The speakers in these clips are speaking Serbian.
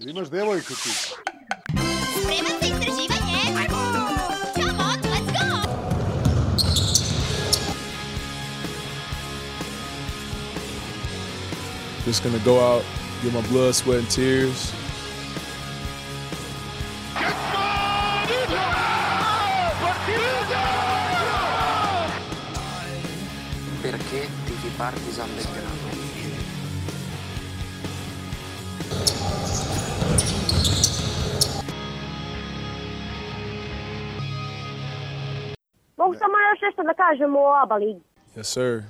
Ili imaš devojku ti? Spreman za istraživanje? Come on, let's go! Just gonna go out, get my blood, sweat, and tears. Perché tifi Partizan Belgrado? Mogu nešto da kažem o ABA ligi. Yes, sir.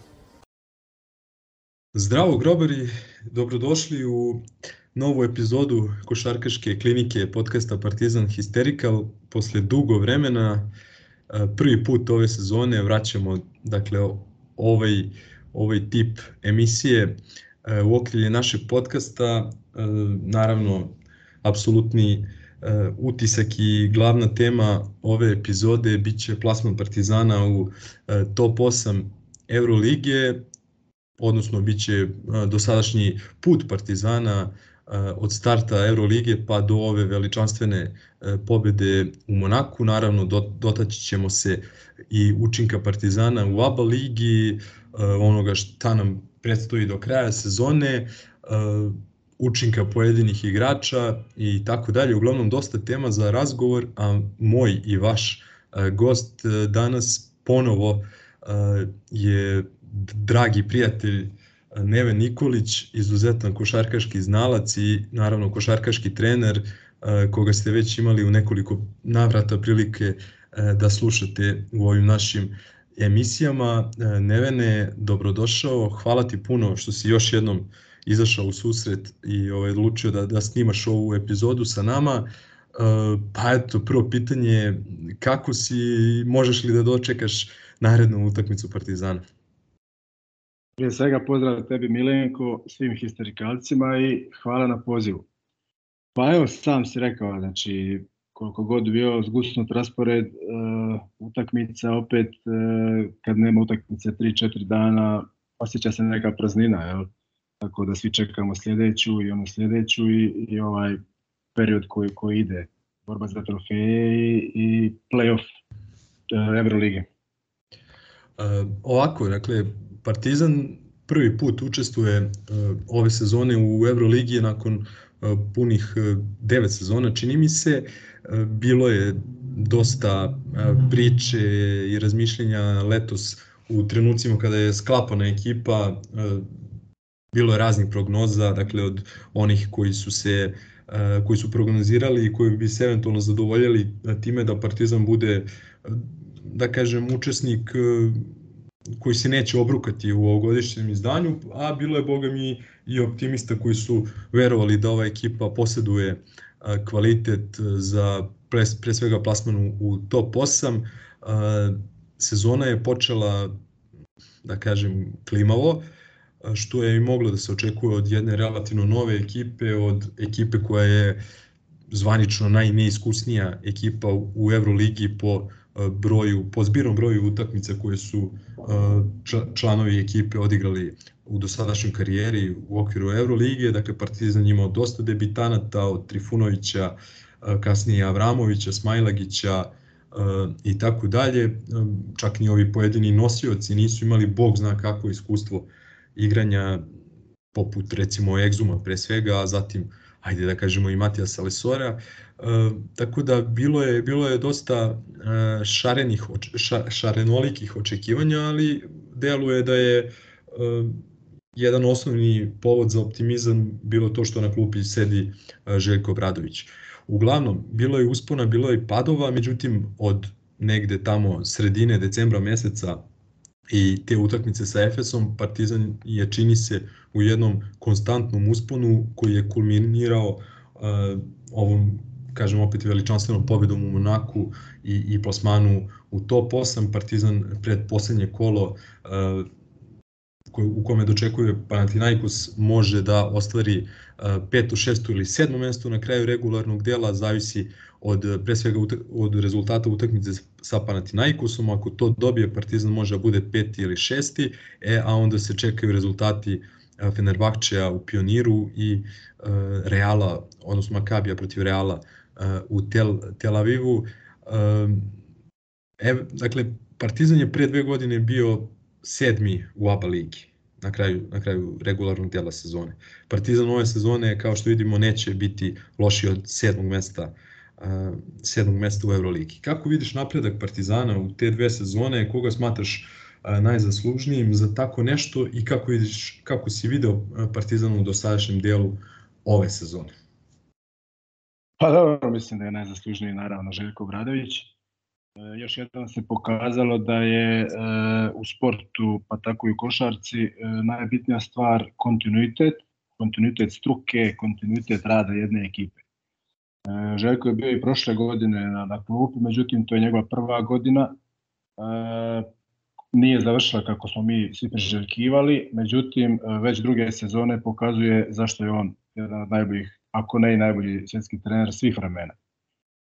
Zdravo grobari, dobrodošli u novu epizodu košarkaške klinike podcasta Partizan Hysterical. Posle dugo vremena, e, prvi put ove sezone vraćamo dakle, ovaj, ovaj tip emisije e, u okrilje našeg podcasta. E, naravno, apsolutni utisak i glavna tema ove epizode biće plasman Partizana u top 8 Euroligije, odnosno biće dosadašnji put Partizana od starta Euroligije pa do ove veličanstvene pobede u Monaku. Naravno, dotaći ćemo se i učinka Partizana u ABA ligi, onoga šta nam predstoji do kraja sezone, učinka pojedinih igrača i tako dalje. Uglavnom, dosta tema za razgovor, a moj i vaš gost danas ponovo je dragi prijatelj Neve Nikolić, izuzetan košarkaški znalac i naravno košarkaški trener koga ste već imali u nekoliko navrata prilike da slušate u ovim našim emisijama. Nevene, dobrodošao, hvala ti puno što si još jednom izašao u susret i ovaj, odlučio da, da snimaš ovu epizodu sa nama. Pa eto, prvo pitanje, kako si, možeš li da dočekaš narednu utakmicu Partizana? Prije svega pozdrav tebi Milenko, svim histerikalcima i hvala na pozivu. Pa evo sam si rekao, znači koliko god bio zgusnut raspored, uh, utakmica opet, uh, kad nema utakmice 3-4 dana, osjeća se neka praznina, jel? Tako da svi čekamo sljedeću i onu sljedeću i, i ovaj period koji, koji ide, borba za trofeje i, i playoff uh, Evrolige. Uh, ovako, dakle, Partizan prvi put učestvuje uh, ove sezone u Euroligi nakon punih devet sezona, čini mi se. Bilo je dosta priče i razmišljenja letos u trenucima kada je sklapana ekipa, bilo je raznih prognoza, dakle od onih koji su se koji su prognozirali i koji bi se eventualno zadovoljili time da Partizan bude da kažem učesnik koji se neće obrukati u ovogodišnjem izdanju, a bilo je, boga mi, i optimista koji su verovali da ova ekipa posjeduje kvalitet za pre, pre svega plasmanu u top 8. Sezona je počela, da kažem, klimavo, što je i moglo da se očekuje od jedne relativno nove ekipe, od ekipe koja je zvanično najneiskusnija ekipa u Euroligi po broju, po zbirnom broju utakmica koje su članovi ekipe odigrali u dosadašnjoj karijeri u okviru Euroligije, dakle Partizan imao dosta debitanata od Trifunovića, kasnije Avramovića, Smajlagića i tako dalje. Čak ni ovi pojedini nosioci nisu imali bog zna kako iskustvo igranja poput recimo Egzuma pre svega, a zatim ajde da kažemo i Matija Salesora. E, tako da bilo je bilo je dosta e, šarenih ša, šarenolikih očekivanja, ali deluje da je e, jedan osnovni povod za optimizam bilo to što na klupi sedi e, Željko Bradović. Uglavnom, bilo je uspona, bilo je padova, međutim od negde tamo sredine decembra meseca i te utakmice sa Efesom, Partizan je čini se u jednom konstantnom usponu koji je kulminirao uh, ovom kažem opet veličanstvenom pobedom u Monaku i, i plasmanu u top 8. Partizan pred poslednje kolo uh, u kome dočekuje Panathinaikos može da ostvari peto, šesto ili sedmo mesto na kraju regularnog dela, zavisi od pre svega od rezultata utakmice sa Panathinaikosom, ako to dobije Partizan može da bude peti ili šesti, e, a onda se čekaju rezultati e, Fenerbahčeja u Pioniru i e, Reala, odnosno Makabija protiv Reala u Tel, Tel Avivu. E, dakle, Partizan je pre dve godine bio sedmi u ABA ligi na kraju, na kraju regularnog dela sezone. Partizan ove sezone, kao što vidimo, neće biti loši od sedmog mesta uh, sedmog mesta u Euroligi. Kako vidiš napredak Partizana u te dve sezone, koga smatraš uh, najzaslužnijim za tako nešto i kako, vidiš, kako si video Partizan u dosadašnjem delu ove sezone? Pa dobro, mislim da je najzaslužniji naravno Željko Bradović. E, još jednom se pokazalo da je e, u sportu, pa tako i u košarci, e, najbitnija stvar kontinuitet, kontinuitet struke, kontinuitet rada jedne ekipe. Željko je bio i prošle godine na, na klupi, međutim to je njegova prva godina. Nije završila kako smo mi svi priželjkivali, međutim već druge sezone pokazuje zašto je on jedan od najboljih, ako ne i najbolji svjetski trener svih vremena.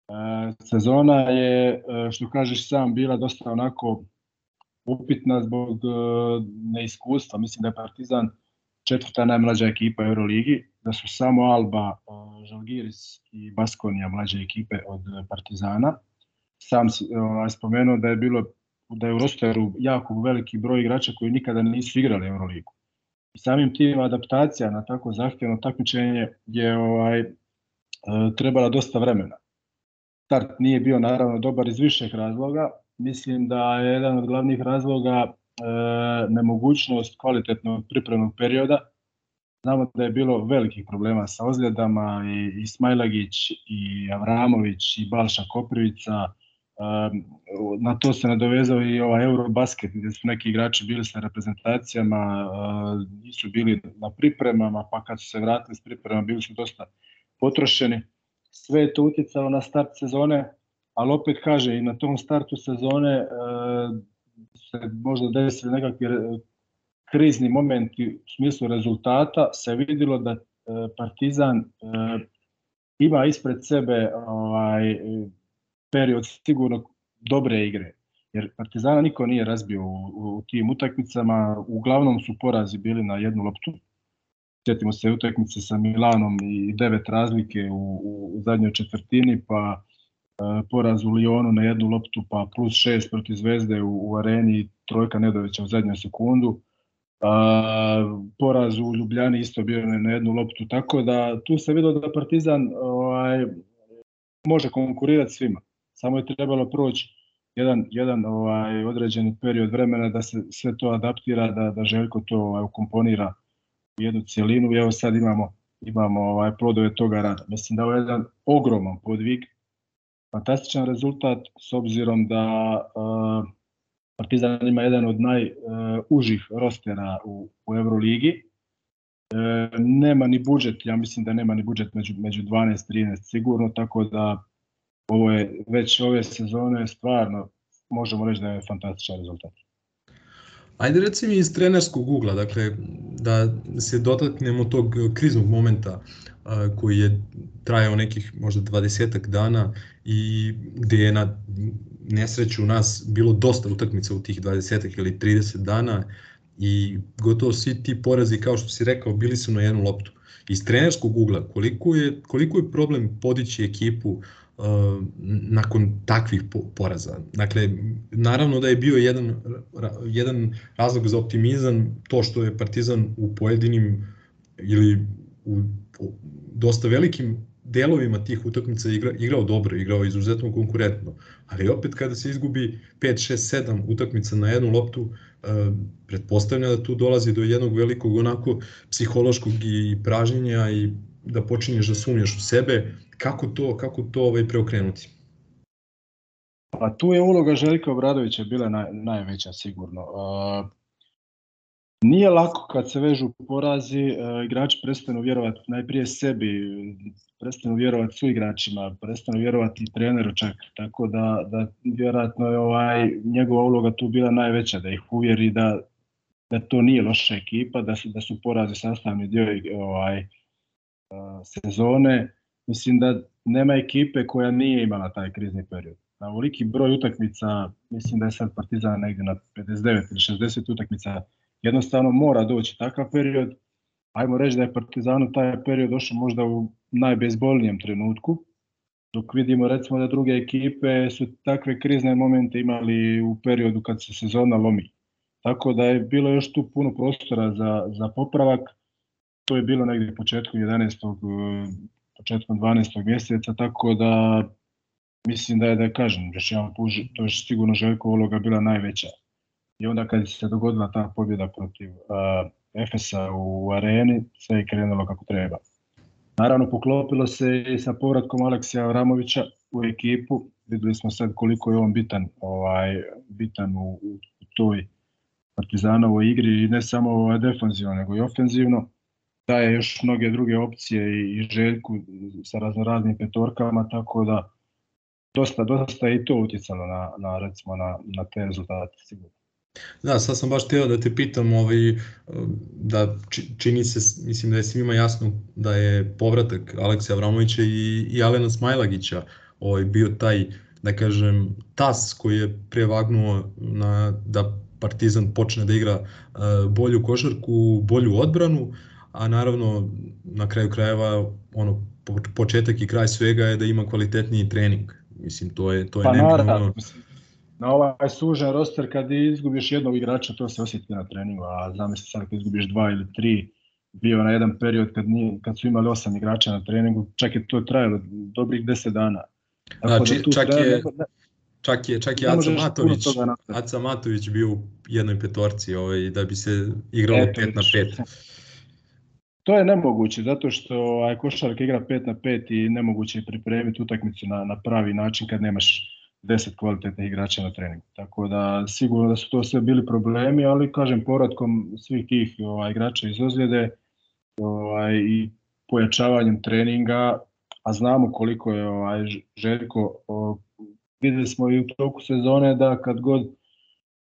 E, sezona je, e, što kažeš sam, bila dosta onako upitna zbog e, neiskustva. Mislim da je Partizan četvrta najmlađa ekipa Euroligi, da su samo Alba, Žalgiris i Baskonija mlađe ekipe od Partizana. Sam si ovaj, spomenuo da je bilo da je u rosteru jako veliki broj igrača koji nikada nisu igrali Euroligu. I samim tim adaptacija na tako zahtjevno takmičenje je ovaj trebala dosta vremena start nije bio naravno dobar iz viših razloga. Mislim da je jedan od glavnih razloga e, nemogućnost kvalitetnog pripremnog perioda. Znamo da je bilo velikih problema sa ozljedama i, i Smajlagić i Avramović i Balša Koprivica. E, na to se nadovezao i ovaj Eurobasket gdje su neki igrači bili sa reprezentacijama, e, nisu bili na pripremama, pa kad su se vratili s pripremama bili su dosta potrošeni sve je to utjecalo na start sezone, ali opet kaže i na tom startu sezone e, se možda desili nekakvi krizni momenti u smislu rezultata, se vidilo da e, Partizan e, ima ispred sebe ovaj period sigurno dobre igre. Jer Partizana niko nije razbio u, u tim utakmicama, uglavnom su porazi bili na jednu loptu, Sjetimo se utakmice sa Milanom i devet razlike u, u, zadnjoj četvrtini, pa e, poraz u Lionu na jednu loptu, pa plus šest protiv Zvezde u, u areni, trojka Nedovića u zadnjoj sekundu. A, poraz u Ljubljani isto bio na, na jednu loptu, tako da tu se vidio da Partizan ovaj, može konkurirati svima. Samo je trebalo proći jedan, jedan ovaj određeni period vremena da se sve to adaptira, da, da Željko to ovaj, ukomponira jednu cijelinu i evo sad imamo, imamo ovaj, plodove toga rada. Mislim da je ovo jedan ogroman podvig, fantastičan rezultat s obzirom da uh, Partizan ima jedan od najužih uh, rostera u, u Euroligi. E, nema ni budžet, ja mislim da nema ni budžet među, među 12-13 sigurno, tako da ovo je već ove sezone stvarno možemo reći da je fantastičan rezultat. Ajde reci mi iz trenerskog ugla, dakle, da se dotaknemo tog kriznog momenta koji je trajao nekih možda 20 dana i gde je na nesreću nas bilo dosta utakmica u tih 20 ili 30 dana i gotovo svi ti porazi, kao što si rekao, bili su na jednu loptu. Iz trenerskog ugla, koliko je, koliko je problem podići ekipu Uh, nakon takvih poraza. Dakle, naravno da je bio jedan, jedan razlog za optimizam to što je Partizan u pojedinim ili u dosta velikim delovima tih utakmica igra, igrao dobro, igrao izuzetno konkurentno. Ali opet kada se izgubi 5, 6, 7 utakmica na jednu loptu, uh, pretpostavlja da tu dolazi do jednog velikog onako psihološkog i pražnjenja i da počinješ da sumnjaš u sebe, kako to, kako to ovaj preokrenuti? Pa tu je uloga Željka Obradovića bila naj, najveća sigurno. Uh, nije lako kad se vežu porazi, uh, igrači prestanu vjerovati najprije sebi, prestanu vjerovati su igračima, prestanu vjerovati treneru čak, tako da, da vjerojatno je ovaj, njegova uloga tu bila najveća, da ih uvjeri da, da to nije loša ekipa, da su, da su porazi sastavni dio ovaj, sezone, mislim da nema ekipe koja nije imala taj krizni period. Na ovoliki broj utakmica, mislim da je sad Partizan negde na 59 ili 60 utakmica, jednostavno mora doći takav period ajmo reći da je Partizanu taj period došao možda u najbezbolnijem trenutku, dok vidimo recimo da druge ekipe su takve krizne momente imali u periodu kad se sezona lomi. Tako da je bilo još tu puno prostora za, za popravak. To je bilo negdje početkom 11. početkom 12. mjeseca, tako da mislim da je da kažem, još jedan put, to je sigurno Željko uloga bila najveća. I onda kad se dogodila ta pobjeda protiv uh, Efesa u areni, sve je krenulo kako treba. Naravno, poklopilo se i sa povratkom Aleksija Avramovića u ekipu. Videli smo sad koliko je on bitan, ovaj, bitan u, u toj Partizanovoj igri ne samo ovaj, defanzivno, nego i ofenzivno. Daje još mnoge druge opcije i, i Željku sa raznoraznim petorkama, tako da dosta, dosta je i to utjecalo na, na, recimo, na, na te rezultate, sigurno. Da, sad sam baš htio da te pitam, ovaj, da čini se, mislim da je svima jasno da je povratak Aleksa Avramovića i, i Alena Smajlagića ovaj, bio taj, da kažem, tas koji je prevagnuo na, da Partizan počne da igra bolju košarku, bolju odbranu, a naravno na kraju krajeva ono početak i kraj svega je da ima kvalitetniji trening. Mislim to je to je pa, naravno, na ovaj sužen roster kad izgubiš jednog igrača to se osjeti na treningu, a zamisli sad kad izgubiš dva ili tri bio na jedan period kad, nije, kad su imali osam igrača na treningu, čak je to trajalo dobrih 10 dana. Tako znači, da čak, je, čak je čak je Aca Matović, Aca Matović bio u jednoj petorci ovaj, da bi se igralo 5 na 5. To je nemoguće, zato što aj košarka igra 5 na 5 i nemoguće je pripremiti utakmicu na, na pravi način kad nemaš 10 kvalitetnih igrača na treningu. Tako da sigurno da su to sve bili problemi, ali kažem poradkom svih tih ovaj, igrača iz ozljede ovaj, i pojačavanjem treninga, a znamo koliko je ovaj, Željko, o, videli smo i u toku sezone da kad god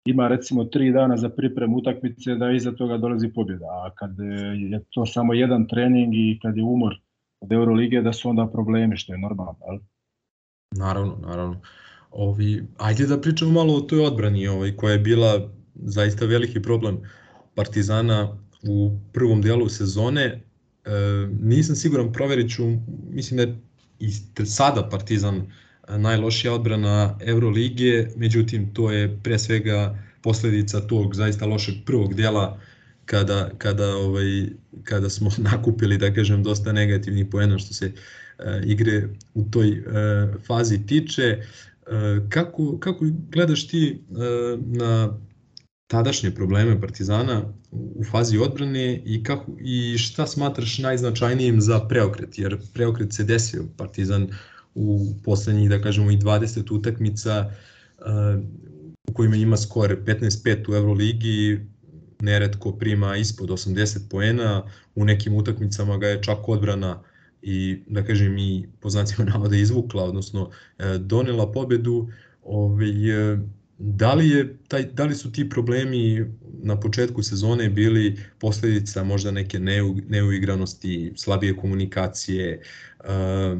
ima recimo tri dana za pripremu utakmice da iza toga dolazi pobjeda, a kad je to samo jedan trening i kad je umor od Eurolige da su onda problemi što je normalno. Ali? Naravno, naravno. Ovi, ajde da pričamo malo o toj odbrani ovaj, koja je bila zaista veliki problem Partizana u prvom delu sezone. E, nisam siguran, proverit ću, mislim da je i sada Partizan najlošija odbrana Euroligije, međutim to je pre svega posledica tog zaista lošeg prvog dela kada, kada, ovaj, kada smo nakupili, da kažem, dosta negativnih poena što se uh, igre u toj uh, fazi tiče. Uh, kako, kako gledaš ti uh, na tadašnje probleme Partizana u fazi odbrane i kako i šta smatraš najznačajnijim za preokret jer preokret se desio Partizan u poslednjih da kažemo i 20 utakmica uh, u kojima ima skor 15-5 u Euroligi neretko prima ispod 80 poena u nekim utakmicama ga je čak odbrana i da kažem i po znacima navoda izvukla odnosno donela pobedu. Ovaj Da li, je taj, da li su ti problemi na početku sezone bili posledica možda neke neu, neuigranosti, slabije komunikacije, uh,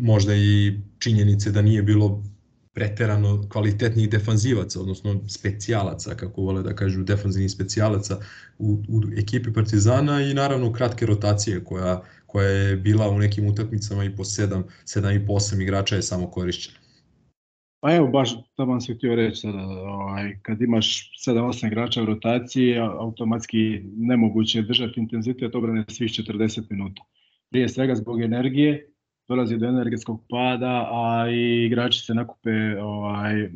možda i činjenice da nije bilo preterano kvalitetnih defanzivaca, odnosno specijalaca, kako vole da kažu, defanzivnih specijalaca u, u ekipi Partizana i naravno kratke rotacije koja, koja je bila u nekim utakmicama i po 7, 7 i po 8 igrača je samo korišćena. Pa evo, baš to vam se htio reći sada, ovaj, kad imaš 7-8 igrača u rotaciji, automatski nemoguće držati intenzitet obrane svih 40 minuta. Prije svega zbog energije, dolazi do energetskog pada, a i igrači se nakupe ovaj, e,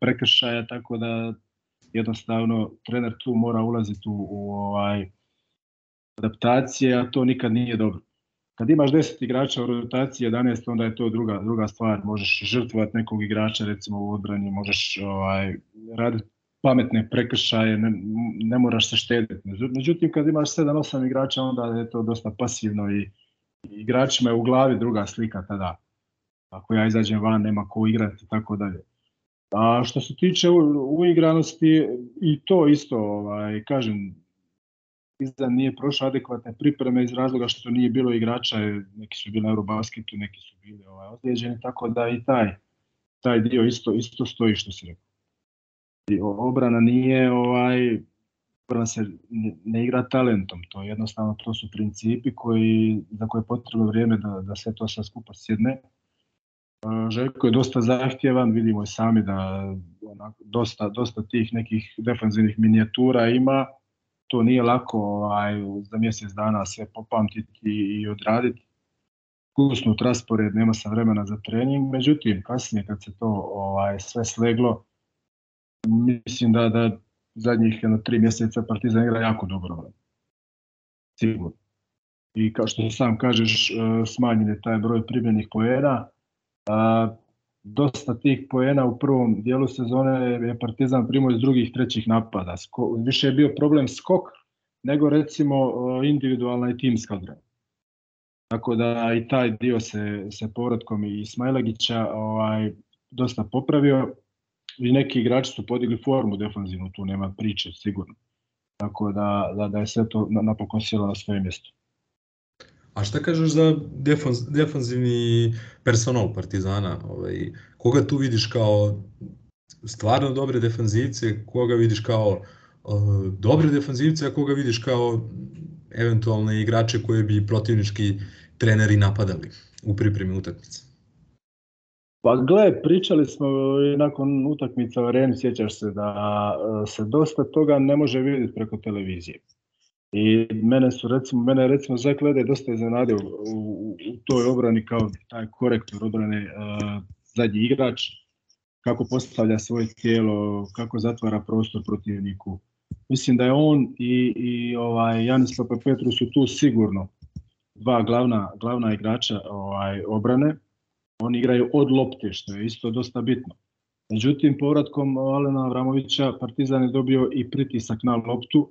prekršaja, tako da jednostavno trener tu mora ulaziti u, u ovaj, adaptacije, a to nikad nije dobro. Kad imaš 10 igrača u rotaciji 11, onda je to druga, druga stvar. Možeš žrtvovati nekog igrača recimo u odbrani, možeš ovaj, raditi pametne prekršaje, ne, ne moraš se štediti. Međutim, kad imaš 7-8 igrača, onda je to dosta pasivno i, i igračima je u glavi druga slika tada. Ako ja izađem van, nema ko igrati i tako dalje. A što se tiče uigranosti, i to isto, ovaj, kažem, Partizan nije prošao adekvatne pripreme iz razloga što nije bilo igrača, neki su bili na Eurobasketu, neki su bili ovaj, ozlijeđeni, tako da i taj, taj dio isto, isto stoji što se rekao. I obrana nije ovaj odbrana se ne, igra talentom, to je jednostavno to su principi koji, za koje je potrebno vrijeme da, da sve to sve skupa sjedne. E, Željko je dosta zahtjevan, vidimo i sami da onako, dosta, dosta tih nekih defanzivnih minijatura ima, to nije lako ovaj, za mjesec dana sve popamtiti i odraditi kusnut raspored, nema sam vremena za trening, međutim kasnije kad se to ovaj sve sleglo, mislim da da zadnjih jedno tri mjeseca Partizan igra jako dobro. Sigurno. I kao što sam kažeš, smanjen je taj broj primljenih poena. Dosta tih poena u prvom dijelu sezone je Partizan primao iz drugih, trećih napada. Sko, više je bio problem skok nego recimo individualna i timska odbrana. Tako da i taj dio se, se povratkom i Smajlagića ovaj, dosta popravio i neki igrači su podigli formu defanzivnu, tu nema priče sigurno. Tako da, da, da je sve to napokon sjelo na svoje mjesto. A šta kažeš za defans, defanzivni personal Partizana? Ovaj, koga tu vidiš kao stvarno dobre defanzivce, koga vidiš kao uh, dobre defanzivce, a koga vidiš kao eventualne igrače koje bi protivnički treneri napadali u pripremi utakmice? Pa gle, pričali smo nakon utakmica u areni, sjećaš se da e, se dosta toga ne može vidjeti preko televizije. I mene su recimo, mene recimo Zach Lede dosta iznenadio u, u, toj obrani kao taj korektor obrane uh, zadnji igrač, kako postavlja svoje tijelo, kako zatvara prostor protivniku. Mislim da je on i, i ovaj Janis Papa Petru su tu sigurno dva glavna, glavna igrača ovaj, obrane. Oni igraju od lopte, što je isto dosta bitno. Međutim, povratkom Alena Avramovića Partizan je dobio i pritisak na loptu.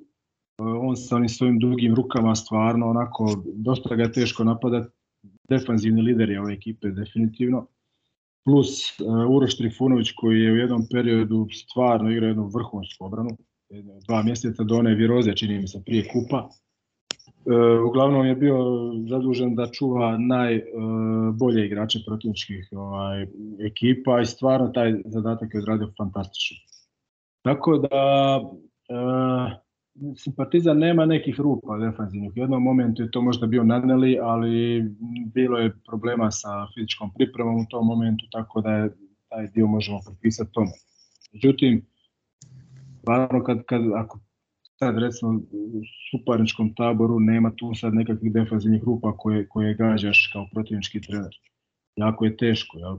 On sa onim svojim dugim rukama stvarno onako, dosta ga je teško napadati. Defanzivni lider je ove ekipe definitivno. Plus uh, Uroš Trifunović koji je u jednom periodu stvarno igrao jednu vrhunsku obranu. Dva mjeseca do one viroze, čini mi se, prije kupa E, uglavnom je bio zadužen da čuva najbolje igrače protivničkih ovaj, ekipa i stvarno taj zadatak je odradio fantastično. Tako da e, simpatizam nema nekih rupa defanzivnih. U jednom momentu je to možda bio Naneli, ali bilo je problema sa fizičkom pripremom u tom momentu, tako da je taj dio možemo potpisati tome. Međutim, stvarno kad, kad, ako sad recimo u suparničkom taboru nema tu sad nekakvih defanzivnih rupa koje, koje gađaš kao protivnički trener. Jako je teško. Jel?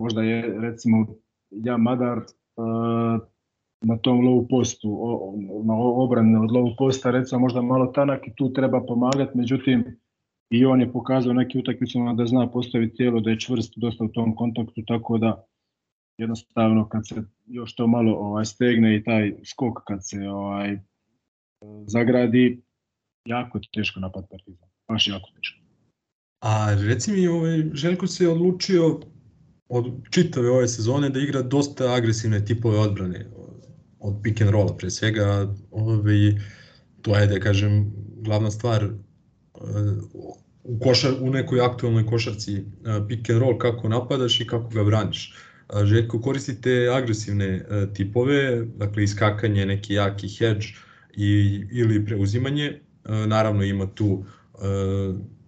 Možda je recimo ja Madar uh, na tom low postu, na obrane od low posta recimo možda malo tanak i tu treba pomagati, međutim i on je pokazao neki utakmicama da zna postaviti tijelo, da je čvrst dosta u tom kontaktu, tako da jednostavno kad se još to malo ovaj stegne i taj skok kad se ovaj zagradi jako teško napad Partizan. Baš jako teško. A reci mi, ovaj, Željko se odlučio od čitave ove sezone da igra dosta agresivne tipove odbrane od pick and rolla pre svega ovaj, to je da kažem glavna stvar eh, u, košar, u nekoj aktualnoj košarci eh, pick and roll kako napadaš i kako ga braniš Željko, koristite agresivne tipove, dakle iskakanje, neki jaki hedge i, ili preuzimanje. Naravno ima tu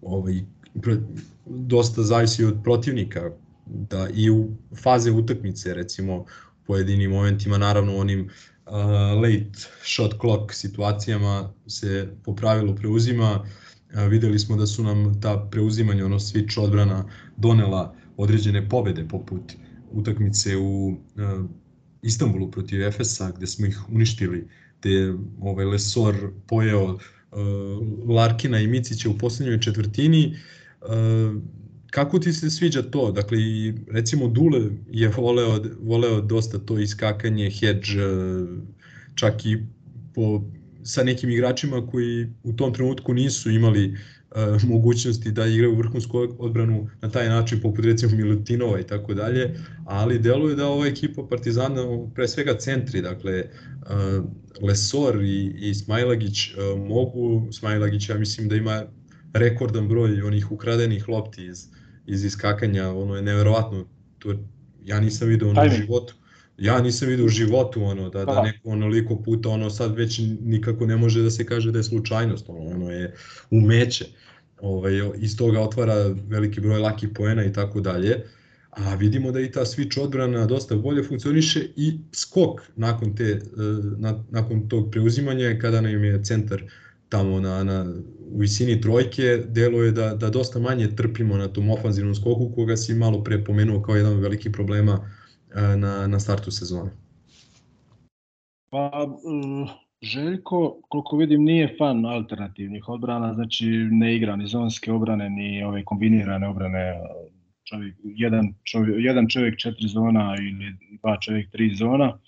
ovaj, dosta zavisi od protivnika, da i u faze utakmice, recimo pojedinim momentima, naravno onim uh, late shot clock situacijama se po pravilu preuzima. Uh, videli smo da su nam ta preuzimanja, ono switch odbrana donela određene pobede poput utakmice u uh, Istanbulu protiv Efesa gde smo ih uništili, gde ovaj Lesor pojeo uh, Larkina i Micića u poslednjoj četvrtini. Uh, kako ti se sviđa to? Dakle, recimo Dule je voleo, voleo dosta to iskakanje, hedge, čak i po, sa nekim igračima koji u tom trenutku nisu imali uh, mogućnosti da igraju vrhunsku odbranu na taj način, poput recimo Milutinova i tako dalje, ali deluje da ova ekipa Partizana, pre svega centri, dakle uh, Lesor i, i Smajlagić uh, mogu, Smajlagić ja mislim da ima rekordan broj onih ukradenih lopti iz, iz iskakanja, ono je neverovatno, to ja nisam video ono u životu, ja nisam vidio u životu ono da da Da. neko onoliko puta ono sad već nikako ne može da se kaže da je slučajnost ono ono je umeće ovaj iz toga otvara veliki broj lakih poena i tako dalje a vidimo da i ta switch odbrana dosta bolje funkcioniše i skok nakon te e, na, nakon tog preuzimanja kada nam je centar tamo na, na visini trojke, delo je da, da dosta manje trpimo na tom ofanzivnom skoku koga si malo pre pomenuo kao jedan od velikih problema e, na, na startu sezone. Pa, uh, Željko, koliko vidim, nije fan alternativnih odbrana, znači ne igra ni zonske obrane, ni ove kombinirane obrane, čovjek, jedan, čovjek, jedan čovjek četiri zona ili dva čovjek tri zona.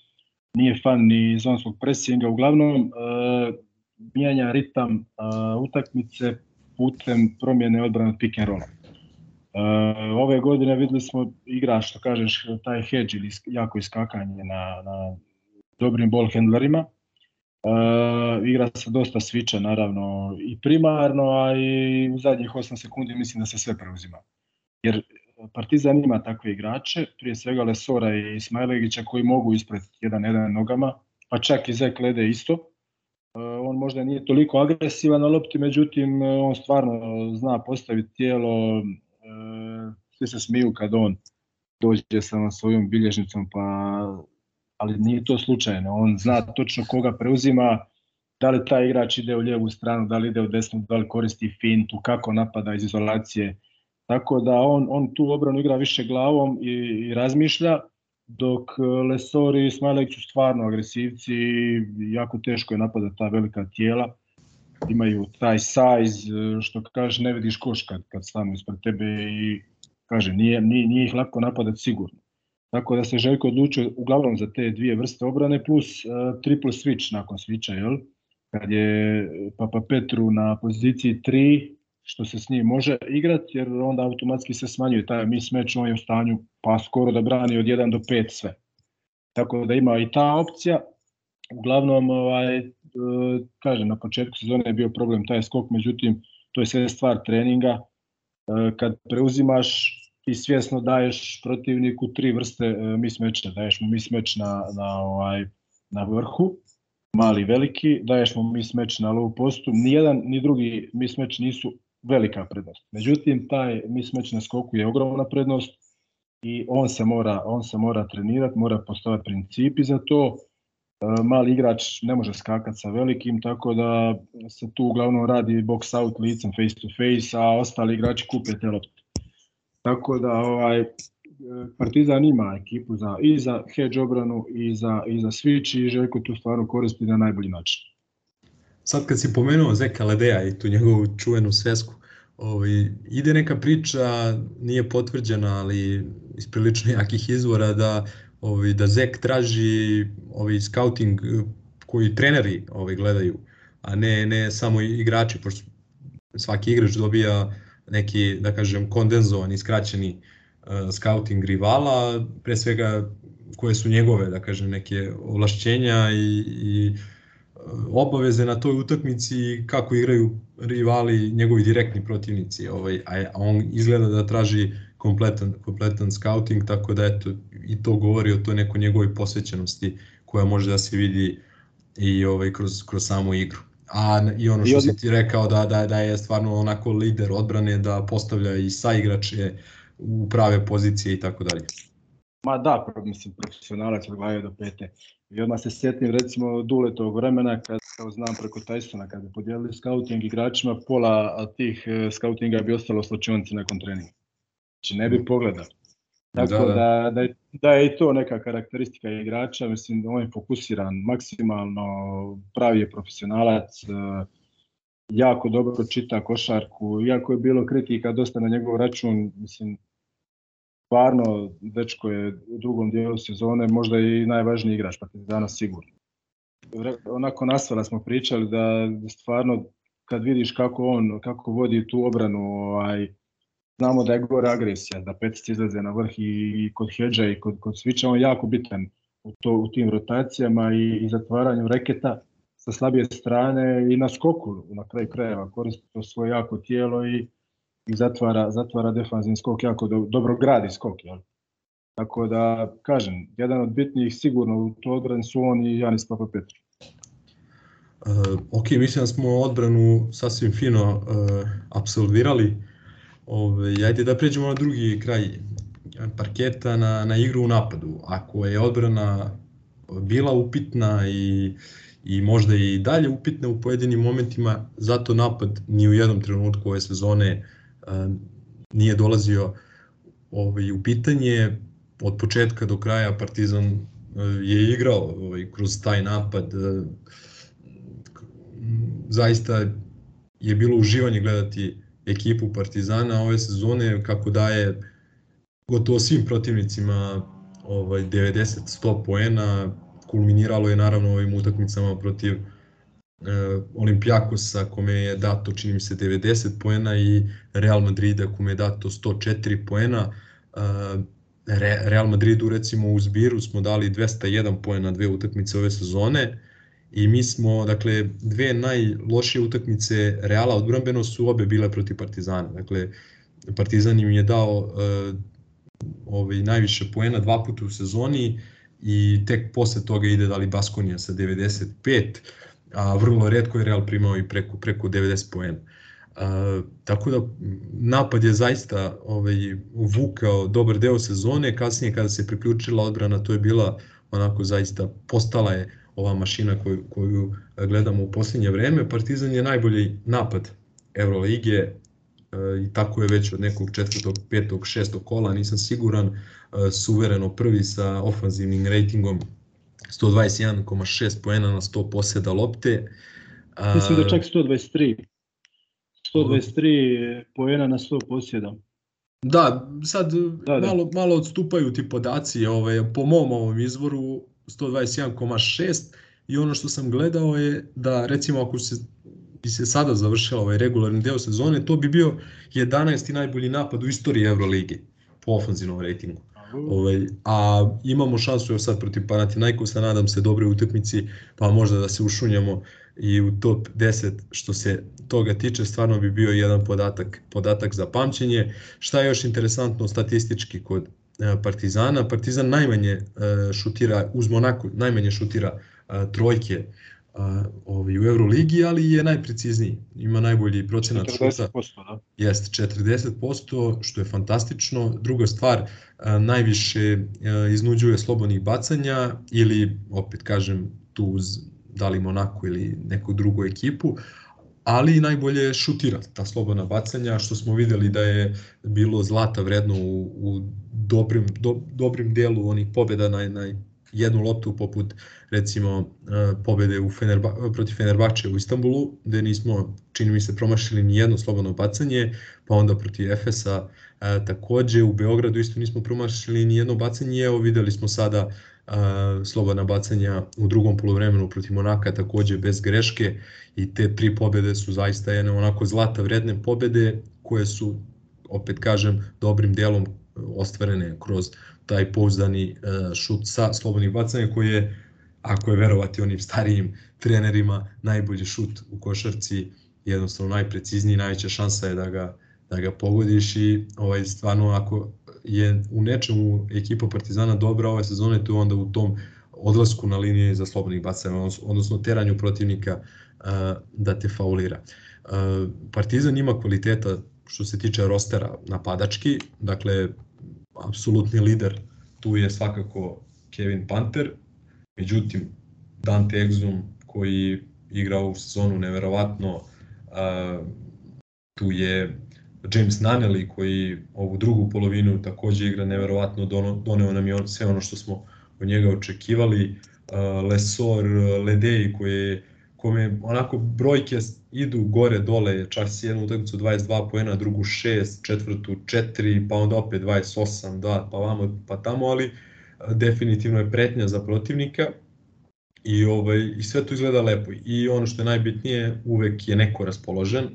Nije fan ni zonskog presinga, uglavnom uh, mijenja ritam uh, utakmice putem promjene odbrane od pick and rolla. Uh, ove godine videli smo igra, što kažeš, taj hedge ili jako iskakanje na, na dobrim ball handlerima. Uh, igra se dosta sviča naravno i primarno, a i u zadnjih 8 sekundi mislim da se sve preuzima. Jer Partizan ima takve igrače, prije svega Lesora i Smajlegića koji mogu ispratiti jedan jedan nogama, pa čak i Zek Lede isto. Uh, on možda nije toliko agresivan na lopti, međutim uh, on stvarno zna postaviti tijelo, uh, svi se smiju kad on dođe sa svojom bilježnicom, pa ali nije to slučajno. On zna točno koga preuzima, da li taj igrač ide u lijevu stranu, da li ide u desnu, da li koristi fintu, kako napada iz izolacije. Tako da on, on tu obranu igra više glavom i, i razmišlja, dok Lesori i Smajlek su stvarno agresivci i jako teško je napadati ta velika tijela. Imaju taj size, što kaže, ne vidiš koš kad, kad stanu ispred tebe i kaže, nije, nije, nije ih lako napadati sigurno. Tako da se Željko odlučio uglavnom za te dvije vrste obrane plus uh, triple switch nakon switcha, jel? Kad je Papa Petru na poziciji 3, što se s njim može igrati, jer onda automatski se smanjuje taj mismatch, on je u stanju pa skoro da brani od 1 do 5 sve. Tako da ima i ta opcija. Uglavnom, ovaj, uh, kažem, na početku sezone je bio problem taj skok, međutim, to je sve stvar treninga. Uh, kad preuzimaš ti svjesno daješ protivniku tri vrste e, mismeča. Daješ mu mismeč na, na, ovaj, na vrhu, mali, veliki, daješ mu mismeč na low postu. Nijedan ni drugi mismeč nisu velika prednost. Međutim, taj mismeč na skoku je ogromna prednost i on se mora, on se mora trenirati, mora postavati principi za to. E, mali igrač ne može skakati sa velikim, tako da se tu uglavnom radi box out licem face to face, a ostali igrači kupe te lopte. Tako da ovaj Partizan ima ekipu za i za hedge obranu i za i za switch i Željko tu stvarno koristi na najbolji način. Sad kad si pomenuo Zeka Ledeja i tu njegovu čuvenu svesku, ovaj, ide neka priča, nije potvrđena, ali iz prilično jakih izvora da ovaj, da Zek traži ovaj scouting koji treneri ovaj gledaju, a ne ne samo igrači, pošto svaki igrač dobija neki, da kažem, kondenzovani, skraćeni uh, scouting rivala, pre svega koje su njegove, da kažem, neke ovlašćenja i, i obaveze na toj utakmici kako igraju rivali, njegovi direktni protivnici, ovaj, a on izgleda da traži kompletan, kompletan scouting, tako da eto, i to govori o toj nekoj njegovoj posvećenosti koja može da se vidi i ovaj, kroz, kroz samu igru. A i ono što I si ti rekao da, da, da je stvarno onako lider odbrane, da postavlja i saigrače u prave pozicije i tako dalje. Ma da, mislim, profesionalac od do pete. I odmah se sjetim recimo Duletovog vremena, kad kao znam preko Tysona, kad bi podijelili scouting igračima, pola tih scoutinga bi ostalo slučionci nakon treninga. Znači ne bi pogledao. Tako da, da. Da, da, je, da je i to neka karakteristika igrača, mislim on je fokusiran maksimalno, pravi je profesionalac, jako dobro čita košarku, iako je bilo kritika dosta na njegov račun, mislim, stvarno, dečko je u drugom dijelu sezone možda i najvažniji igrač Partizana sigurno. Onako nasvela smo pričali da stvarno kad vidiš kako on, kako vodi tu obranu, ovaj, znamo da je gore agresija, da petici izlaze na vrh i, kod hedža i kod, kod switcha, on je jako bitan u, to, u tim rotacijama i, i zatvaranju reketa sa slabije strane i na skoku na kraju krajeva koristi to svoje jako tijelo i, i zatvara, zatvara defanzivni skok jako do, dobro gradi skok. Jel? Tako da, kažem, jedan od bitnijih sigurno u to odbrani su on i Janis Papa Petru. Uh, ok, mislim da smo odbranu sasvim fino uh, absolvirali. Ove, ajde da pređemo na drugi kraj parketa, na, na igru u napadu. Ako je odbrana bila upitna i, i možda i dalje upitna u pojedinim momentima, zato napad ni u jednom trenutku ove sezone nije dolazio ovaj, u pitanje. Od početka do kraja Partizan uh, je igrao ovaj, kroz taj napad uh, zaista je bilo uživanje gledati ekipu Partizana ove sezone kako daje gotovo svim protivnicima ovaj 90-100 poena kulminiralo je naravno ovim utakmicama protiv Olimpijakosa kome je dato čini mi se 90 poena i Real Madrida kome je dato 104 poena e, Real Madridu recimo u zbiru smo dali 201 poena dve utakmice ove sezone i mi smo, dakle, dve najlošije utakmice Reala odbrambeno su obe bile protiv Partizana. Dakle, Partizan im je dao uh, ovaj, najviše poena dva puta u sezoni i tek posle toga ide dali Baskonija sa 95, a vrlo redko je Real primao i preko, preko 90 poena. Uh, tako da napad je zaista ovaj, vukao dobar deo sezone, kasnije kada se priključila odbrana to je bila onako zaista postala je ova mašina koju, koju gledamo u posljednje vreme. Partizan je najbolji napad Euroligije e, i tako je već od nekog četvrtog, petog, šestog kola, nisam siguran, e, suvereno prvi sa ofanzivnim ratingom 121,6 poena na 100 posjeda lopte. Mislim da čak 123. 123 poena na 100 posjeda. Da, sad da, da. malo malo odstupaju ti podaci, ovaj po mom ovom izvoru 121,6 i ono što sam gledao je da recimo ako se bi se sada završila ovaj regularni deo sezone, to bi bio 11. najbolji napad u istoriji Evrolige po ofenzivnom rejtingu. Ovaj, a imamo šansu evo sad protiv Panathinaikosa, nadam se dobre utakmici, pa možda da se ušunjamo i u top 10 što se toga tiče, stvarno bi bio jedan podatak, podatak za pamćenje. Šta je još interesantno statistički kod E, Partizana. Partizan najmanje e, šutira, uz Monaku, najmanje šutira e, trojke ovaj, u Euroligi, ali je najprecizniji. Ima najbolji procenat 40%, šuta. Da. Jeste, 40%, što je fantastično. Druga stvar, najviše iznuđuje slobodnih bacanja ili, opet kažem, tu uz da li Monaku ili neku drugu ekipu, ali najbolje šutira ta slobodna bacanja, što smo videli da je bilo zlata vredno u, u dobrim, do, dobrim delu onih pobjeda na, na jednu loptu poput recimo e, pobede u Fenerba, protiv Fenerbače u Istanbulu gde nismo čini mi se promašili ni jedno slobodno bacanje pa onda protiv Efesa e, takođe. U Beogradu isto nismo promašili ni jedno bacanje. Evo videli smo sada a, slobodna bacanja u drugom polovremenu protiv Monaka takođe bez greške. I te tri pobede su zaista jedne onako zlata vredne pobede koje su opet kažem dobrim delom ostvarene kroz taj pouzdani šut sa slobodnih bacanja koji je ako je verovati onim starijim trenerima najbolji šut u košarci jednostavno najprecizniji najveća šansa je da ga da ga pogodiš i ovaj stvarno ako je u nečemu ekipa Partizana dobra ove sezone, to je onda u tom odlasku na linije za slobodnih bacanja, odnosno teranju protivnika da te faulira. Partizan ima kvaliteta što se tiče rostera napadački, dakle, apsolutni lider tu je svakako Kevin Panter, međutim, Dante Exum koji igra u sezonu neverovatno, tu je James Naneli koji ovu drugu polovinu takođe igra neverovatno, doneo nam je sve ono što smo od njega očekivali. Lesor, Ledej koji je kome onako brojke idu gore dole, si jednu utakmicu 22 poena, drugu 6, četvrtu 4, pa onda opet 28, 2, pa vamo, pa tamo, ali definitivno je pretnja za protivnika i ovaj i sve to izgleda lepo. I ono što je najbitnije uvek je neko raspoložen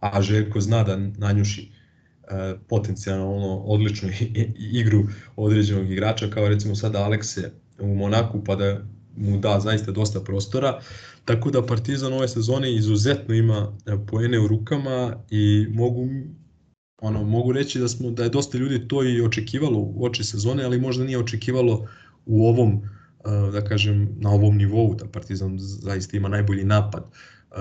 a Željko zna da nanjuši e, potencijalno odličnu igru određenog igrača kao recimo sada Alekse u Monaku pa da mu da zaista dosta prostora. Tako da Partizan ove sezone izuzetno ima e, poene u rukama i mogu ono mogu reći da smo da je dosta ljudi to i očekivalo u oči sezone, ali možda nije očekivalo u ovom uh, da kažem na ovom nivou da Partizan zaista ima najbolji napad uh,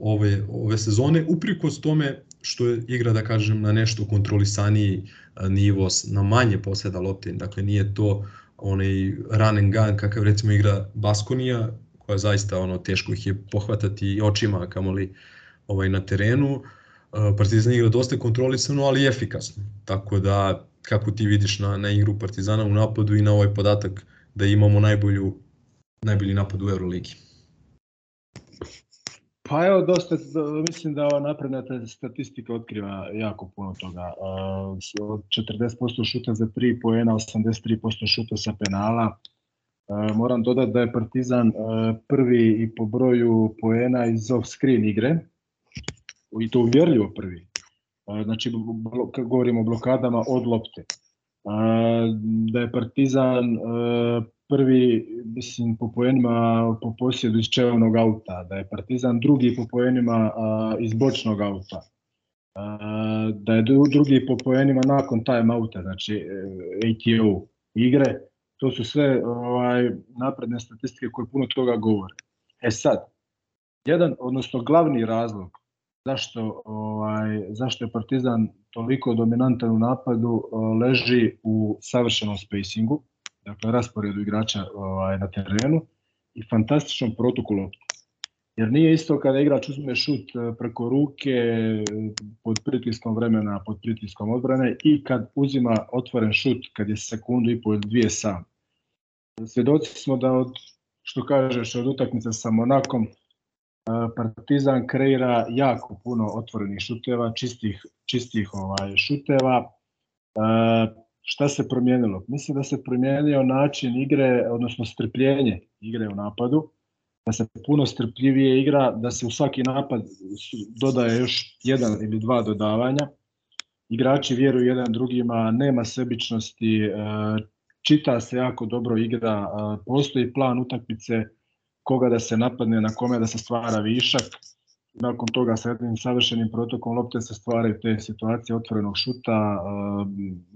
ove ove sezone uprkos tome što je igra da kažem na nešto kontrolisaniji nivo na manje poseda lopte dakle nije to onaj run and gun kakav recimo igra Baskonija koja zaista ono teško ih je pohvatati očima kamoli ovaj na terenu Partizan igra dosta kontrolisano, ali efikasno. Tako da, kako ti vidiš na, na igru Partizana u napadu i na ovaj podatak da imamo najbolju, najbolji napad u Euroligi. Pa evo, dosta, mislim da ova napredna statistika otkriva jako puno toga. Od 40% šuta za 3 poena, 83% šuta sa penala. Moram dodati da je Partizan prvi i po broju poena iz off-screen igre, i to uvjerljivo prvi. Znači, govorimo o blokadama od lopte. Da je Partizan prvi, mislim, po poenima po posjedu iz čevnog auta, da je Partizan drugi po poenima iz bočnog auta, da je drugi po poenima nakon time outa, znači e, ATO igre, to su sve ovaj, napredne statistike koje puno toga govore. E sad, jedan, odnosno glavni razlog zašto, ovaj, zašto je Partizan toliko dominantan u napadu leži u savršenom spacingu, dakle rasporedu igrača ovaj, na terenu i fantastičnom protoku loptu. Jer nije isto kada igrač uzme šut e, preko ruke, pod pritiskom vremena, pod pritiskom odbrane i kad uzima otvoren šut kad je sekundu i pol dvije sam. Svjedoci smo da od, što kažeš, od utakmice sa Monakom, Partizan kreira jako puno otvorenih šuteva, čistih, čistih ovaj, šuteva. Šta se promijenilo? Mislim da se promijenio način igre, odnosno strpljenje igre u napadu, da se puno strpljivije igra, da se u svaki napad dodaje još jedan ili dva dodavanja. Igrači vjeruju jedan drugima, nema sebičnosti, čita se jako dobro igra, postoji plan utakmice, koga da se napadne, na kome da se stvara višak. Nakon toga sa jednim savršenim protokom lopte se stvaraju te situacije otvorenog šuta,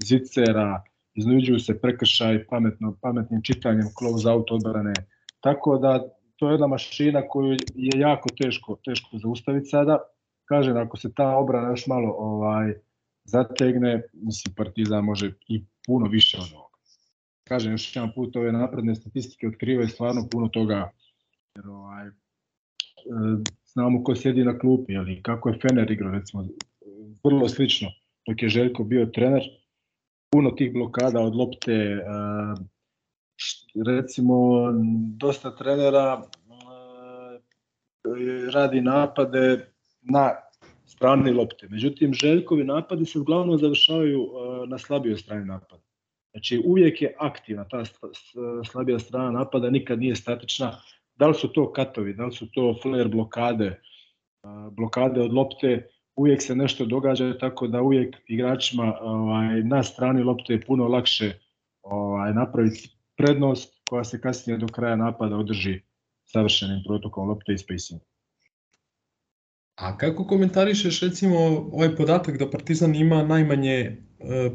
zicera, iznuđuju se prekršaj pametno, pametnim čitanjem close out odbrane. Tako da to je jedna mašina koju je jako teško, teško zaustaviti sada. Kažem, ako se ta obrana još malo ovaj zategne, mislim Partizan može i puno više od ovoga. Kažem još jedan put, ove napredne statistike otkrivaju stvarno puno toga Jer ovaj, e, znamo ko sjedi na klupi, ali kako je Fener igrao, recimo, vrlo slično. Dok je Željko bio trener, puno tih blokada od lopte, e, recimo, dosta trenera e, radi napade na strani lopte. Međutim, Željkovi napadi se uglavnom završavaju na slabijoj strani napada. Znači, uvijek je aktivna ta slabija strana napada, nikad nije statična, da li su to katovi, da li su to flare blokade, blokade od lopte, uvijek se nešto događa tako da uvijek igračima ovaj, na strani lopte je puno lakše ovaj, napraviti prednost koja se kasnije do kraja napada održi savršenim protokom lopte i spacing. A kako komentarišeš recimo ovaj podatak da Partizan ima najmanje e,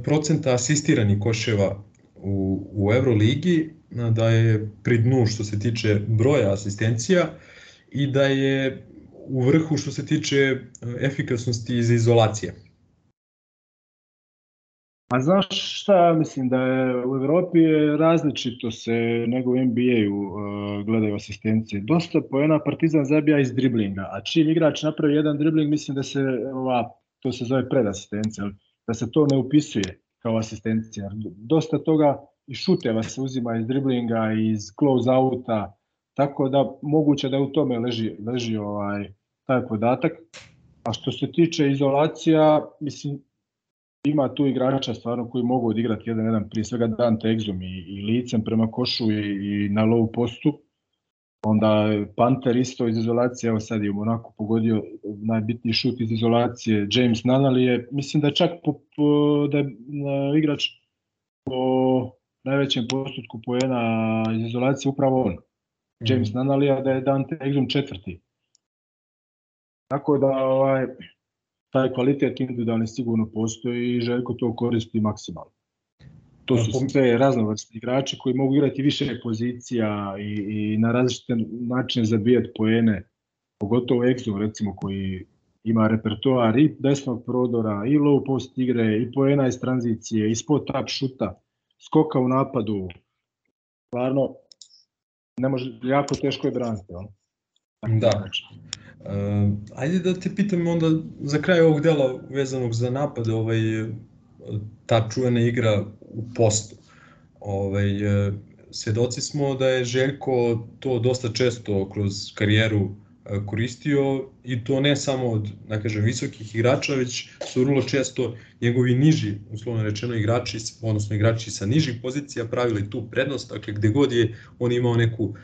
procenta asistiranih koševa u, u Euroligi da je pri dnu što se tiče broja asistencija i da je u vrhu što se tiče efikasnosti iz izolacije. A znaš šta, mislim da je u Evropi je različito se nego u NBA-u gledaju asistencije. Dosta poena Partizan zabija iz driblinga, a čim igrač napravi jedan dribling, mislim da se ova, to se zove predasistencija, da se to ne upisuje kao asistencija. Dosta toga i šuteva se uzima iz driblinga, iz close outa, tako da moguće da u tome leži, leži ovaj, taj podatak. A što se tiče izolacija, mislim, ima tu igrača stvarno koji mogu odigrati jedan jedan, prije svega Dante Exum i, i licem prema košu i, i na low postu. Onda Panter isto iz izolacije, evo sad je u Monaku pogodio najbitniji šut iz izolacije. James Nanali je, mislim da je čak po, po, da je igrač po najvećem postotku poena iz izolacije upravo on. James mm. Nanalija da je Dante Exum četvrti. Tako da ovaj, taj kvalitet individualni sigurno postoji i Željko to koristi maksimalno. To su sve raznovrsni igrači koji mogu igrati više pozicija i, i na različite načine zabijati poene, pogotovo Exum recimo koji ima repertoar i desnog prodora, i low post igre, i poena iz tranzicije, i spot up šuta, skoka u napadu. Stvarno, ne može, jako teško je braniti. On. Da. Uh, ajde da te pitam onda za kraj ovog dela vezanog za napad, ovaj, ta čuvena igra u postu. Ovaj, svedoci smo da je Željko to dosta često kroz karijeru koristio i to ne samo od, da kažem, visokih igrača, već su vrlo često njegovi niži, uslovno rečeno, igrači, odnosno igrači sa nižih pozicija pravili tu prednost, dakle gde god je on imao neku uh,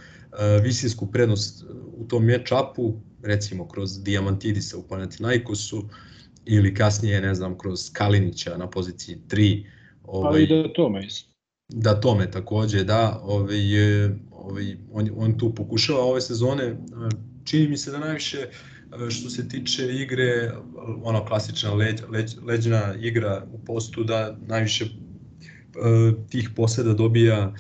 visinsku prednost u tom match-upu, recimo kroz Diamantidisa u Panathinaikosu, ili kasnije, ne znam, kroz Kalinića na poziciji 3. Ovaj, pa i da tome. Da tome takođe, da, ovaj, ovaj, on, on tu pokušava ove sezone, čini mi se da najviše e, što se tiče igre, ono klasična leđ, leđ, leđna igra u postu, da najviše uh, tih poseda dobija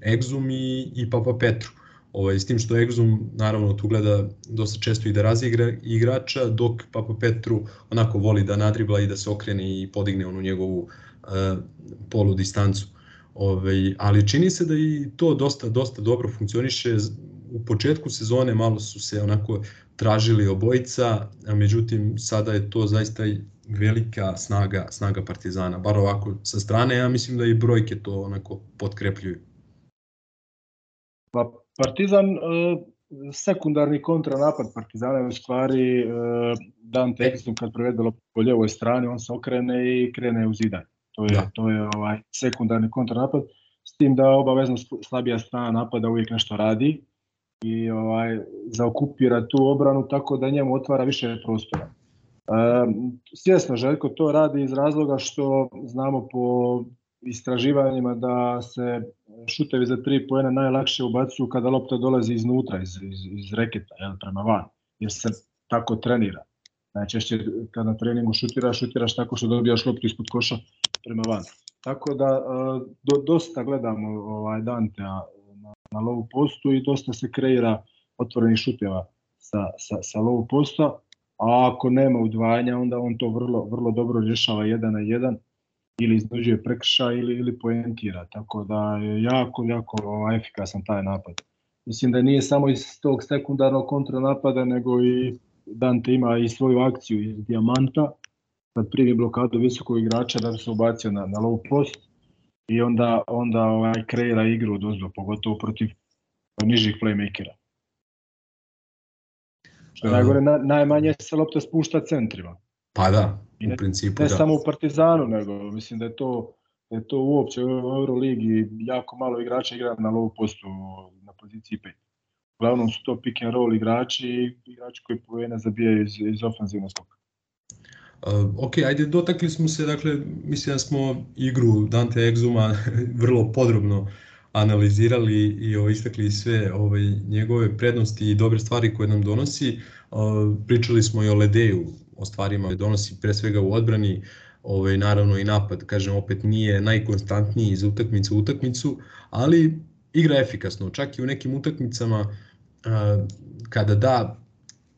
Exum i, i Papa Petru. Ovaj, s tim što Exum naravno tu gleda dosta često i da razigra igrača, dok Papa Petru onako voli da nadribla i da se okrene i podigne onu njegovu uh, polu distancu. Ovaj, ali čini se da i to dosta dosta dobro funkcioniše u početku sezone malo su se onako tražili obojica, a međutim sada je to zaista velika snaga snaga Partizana, bar ovako sa strane, ja mislim da i brojke to onako potkrepljuju. Pa Partizan e, sekundarni kontranapad Partizana je u stvari e, dan tekstom kad prevede po ljevoj strani, on se okrene i krene u zidanje. To je, da. to je ovaj sekundarni kontranapad, s tim da obavezno slabija strana napada uvijek nešto radi, i ovaj, zaokupira tu obranu tako da njemu otvara više prostora. E, svjesno Željko to radi iz razloga što znamo po istraživanjima da se šutevi za tri pojena najlakše ubacuju kada lopta dolazi iznutra, iz, iz, iz reketa, jel, prema van, jer se tako trenira. Najčešće kada na treningu šutiraš, šutiraš tako što dobijaš loptu ispod koša prema van. Tako da do, dosta gledamo ovaj Dantea na low postu i dosta se kreira otvorenih šuteva sa, sa, sa low posta, a ako nema udvajanja, onda on to vrlo, vrlo dobro rješava jedan na jedan ili iznuđuje prekrša ili, ili poentira, tako da je jako, jako ovaj, efikasan taj napad. Mislim da nije samo iz tog sekundarnog kontranapada, nego i Dante ima i svoju akciju iz dijamanta, kad primi blokadu visokog igrača da se ubacio na, na low post, i onda, onda ovaj, kreira igru od ozdo, pogotovo protiv nižih playmakera. Što je najgore, na, najmanje se lopta spušta centrima. Pa da, u principu ne da. samo u Partizanu, nego mislim da je to da je to uopće u Euroligi jako malo igrača igra na low postu na poziciji 5. Uglavnom su to pick and roll igrači i igrači koji pojene zabijaju iz, iz ofenzivnog skoka. Uh, ok, ajde, dotakli smo se, dakle, mislim da smo igru Dante Exuma vrlo podrobno analizirali i ovaj, istakli sve ovaj, njegove prednosti i dobre stvari koje nam donosi. Uh, pričali smo i o Ledeju, o stvarima donosi pre svega u odbrani, ovaj, naravno i napad, kažem, opet nije najkonstantniji iz utakmice u utakmicu, ali igra efikasno, čak i u nekim utakmicama kada da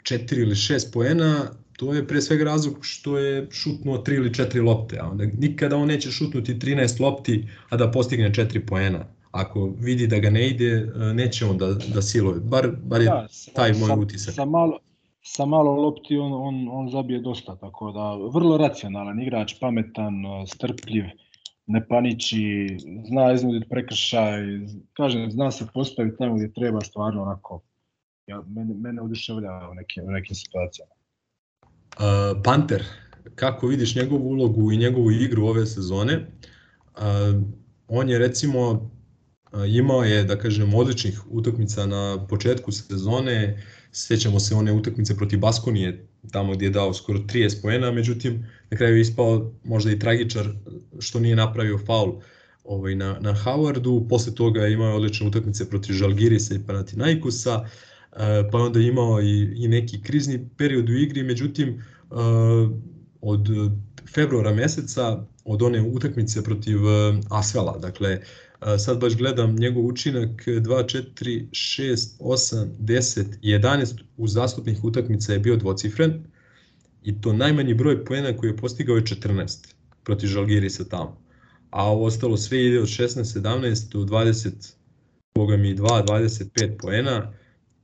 4 ili 6 poena, to je pre svega razlog što je šutnuo 3 ili 4 lopte, a onda nikada on neće šutnuti 13 lopti, a da postigne 4 poena. Ako vidi da ga ne ide, neće on da, da siluje. Bar, bar je da, sa, taj moj sa, utisak. Sa malo, sa malo lopti on, on, on zabije dosta, tako da vrlo racionalan igrač, pametan, strpljiv, ne paniči, zna iznuditi prekršaj, kažem, zna se postaviti tamo gdje treba stvarno onako, ja, mene, mene oduševljava u nekim, u nekim situacijama. Uh, Panter, kako vidiš njegovu ulogu i njegovu igru ove sezone? Uh, on je recimo imao je, da kažem, odličnih utakmica na početku sezone, sećamo se one utakmice protiv Baskonije, tamo gdje je dao skoro 30 poena, međutim, na kraju je ispao možda i tragičar što nije napravio faul ovaj, na, na Howardu, posle toga je imao odlične utakmice protiv Žalgirisa i Panathinaikusa, uh, pa onda imao i, i neki krizni period u igri, međutim od februara meseca od one utakmice protiv Asvela. Dakle, sad baš gledam njegov učinak 2, 4, 6, 8, 10, 11 u zastupnih utakmica je bio dvocifren i to najmanji broj poena koji je postigao je 14 protiv Žalgirisa tamo. A ovo ostalo sve ide od 16, 17 do 20, boga mi 2, 25 poena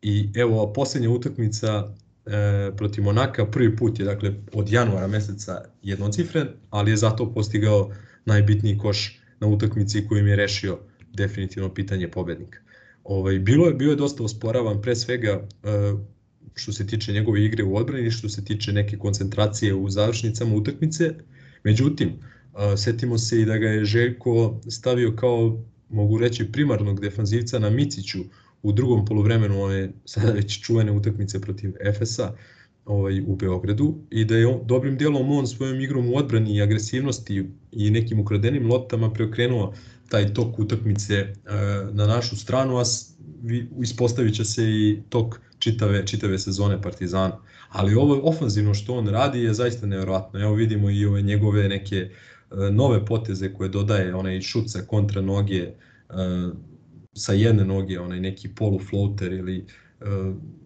i evo poslednja utakmica e, protiv Monaka prvi put je dakle od januara meseca jednocifren, ali je zato postigao najbitniji koš na utakmici kojim je rešio definitivno pitanje pobednika. Ovaj, bilo je, bio je dosta osporavan pre svega e, što se tiče njegove igre u odbrani, što se tiče neke koncentracije u završnicama utakmice. Međutim, e, setimo se i da ga je Željko stavio kao, mogu reći, primarnog defanzivca na Miciću u drugom poluvremenu one sada već čuvene utakmice protiv Efesa ovaj, u Beogradu i da je on, dobrim dijelom on svojom igrom u odbrani i agresivnosti i nekim ukradenim loptama preokrenuo taj tok utakmice e, na našu stranu, a ispostavit će se i tok čitave, čitave sezone Partizana. Ali ovo ofanzivno što on radi je zaista nevjerojatno. Evo vidimo i ove njegove neke e, nove poteze koje dodaje, onaj šut sa kontra noge, e, sa jedne noge, onaj neki polu floater ili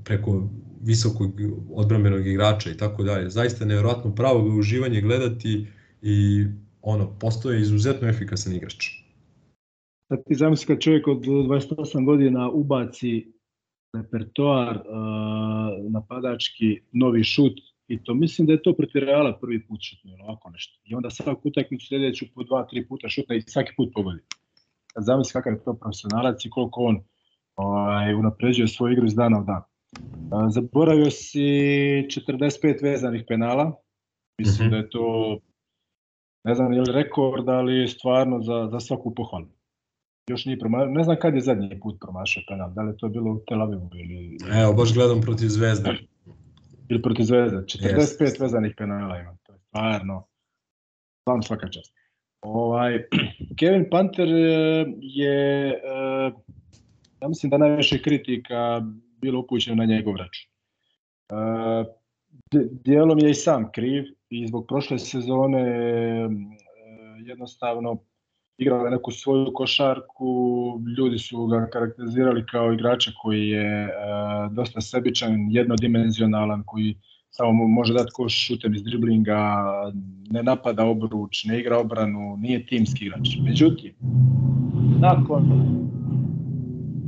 preko visokog odbrambenog igrača i tako dalje. Zaista je nevjerojatno pravo ga uživanje gledati i ono, postoje izuzetno efikasan igrač. Sad ti zamisli kad čovjek od 28 godina ubaci repertoar uh, napadački, novi šut i to mislim da je to protiv Reala prvi put šutno ovako nešto. I onda svaku utakmicu sljedeću po dva, tri puta šutna i svaki put pogodi. Kad zamisli kakav je to profesionalac i koliko on ovaj, unapređuje svoju igru iz dana u dan. Zaboravio si 45 vezanih penala. Mislim mm -hmm. da je to ne znam je li rekord, ali stvarno za, za svaku pohvalu još nije promašao, ne znam kad je zadnji put promašao penal, da li to bilo u Tel Avivu ili... Evo, baš gledam protiv Zvezde. Ili protiv Zvezde, 45 yes. vezanih penala ima, to je stvarno, stvarno svaka čast. Ovaj, Kevin Panter je, eh, ja mislim da najviše kritika bilo upućeno na njegov račun. Eh, dijelom je i sam kriv i zbog prošle sezone eh, jednostavno igrao neku svoju košarku, ljudi su ga karakterizirali kao igrača koji je e, dosta sebičan, jednodimenzionalan, koji samo može dati koš šutem iz driblinga, ne napada obruč, ne igra obranu, nije timski igrač. Međutim, nakon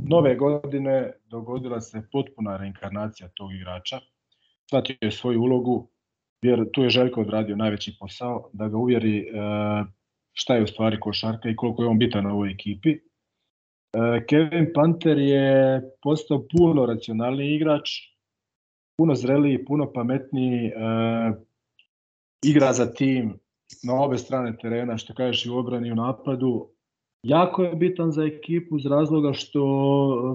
nove godine dogodila se potpuna reinkarnacija tog igrača. Shvatio je svoju ulogu, jer tu je Željko odradio najveći posao, da ga uvjeri e, šta je u stvari košarka i koliko je on bitan na ovoj ekipi. E, Kevin Panter je postao puno racionalniji igrač, puno zreliji, puno pametniji, e, igra za tim na obe strane terena, što kažeš i u obrani i u napadu. Jako je bitan za ekipu iz razloga što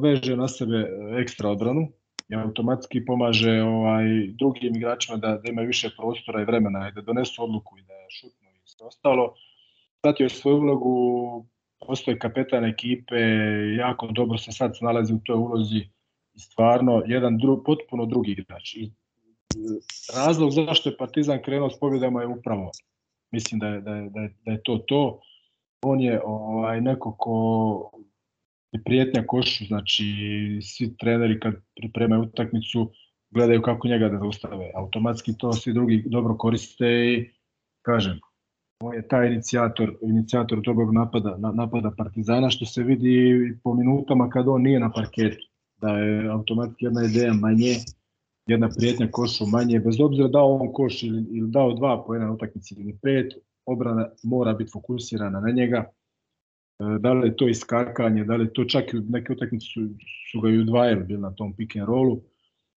veže na sebe ekstra odbranu i automatski pomaže ovaj drugim igračima da, da imaju više prostora i vremena i da donesu odluku i da šutnu i sve ostalo shvatio svoju ulogu, postoje kapetan ekipe, jako dobro se sad nalazi u toj ulozi i stvarno jedan dru, potpuno drugi igrač. I razlog zašto je Partizan krenuo s pobjedama je upravo, mislim da je, da je, da je, da je to to. On je ovaj, neko ko je prijetnja košu, znači svi treneri kad pripremaju utakmicu gledaju kako njega da zaustave. Automatski to svi drugi dobro koriste i kažem, on je taj inicijator, inicijator dobrog napada, napada Partizana, što se vidi po minutama kad on nije na parketu. Da je automatski jedna ideja manje, jedna prijetnja košu manje, bez obzira dao on koš ili, ili dao dva po jedan utakmici ili pet, obrana mora biti fokusirana na njega. E, da li je to iskakanje, da li je to čak i neke utakmice su, su ga i udvajali bili na tom pick and rollu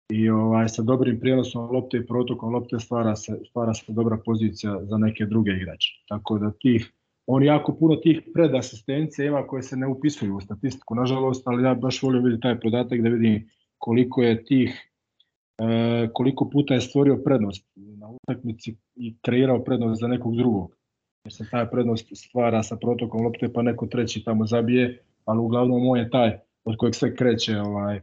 i ovaj, sa dobrim prijenosom lopte i protokom lopte stvara se, stvara se dobra pozicija za neke druge igrače. Tako da tih, on jako puno tih predasistencija ima koje se ne upisuju u statistiku, nažalost, ali ja baš volim vidjeti taj podatak da vidim koliko je tih, e, koliko puta je stvorio prednost na utakmici i kreirao prednost za nekog drugog. Jer se taj prednost stvara sa protokom lopte pa neko treći tamo zabije, ali uglavnom on je taj od kojeg sve kreće ovaj,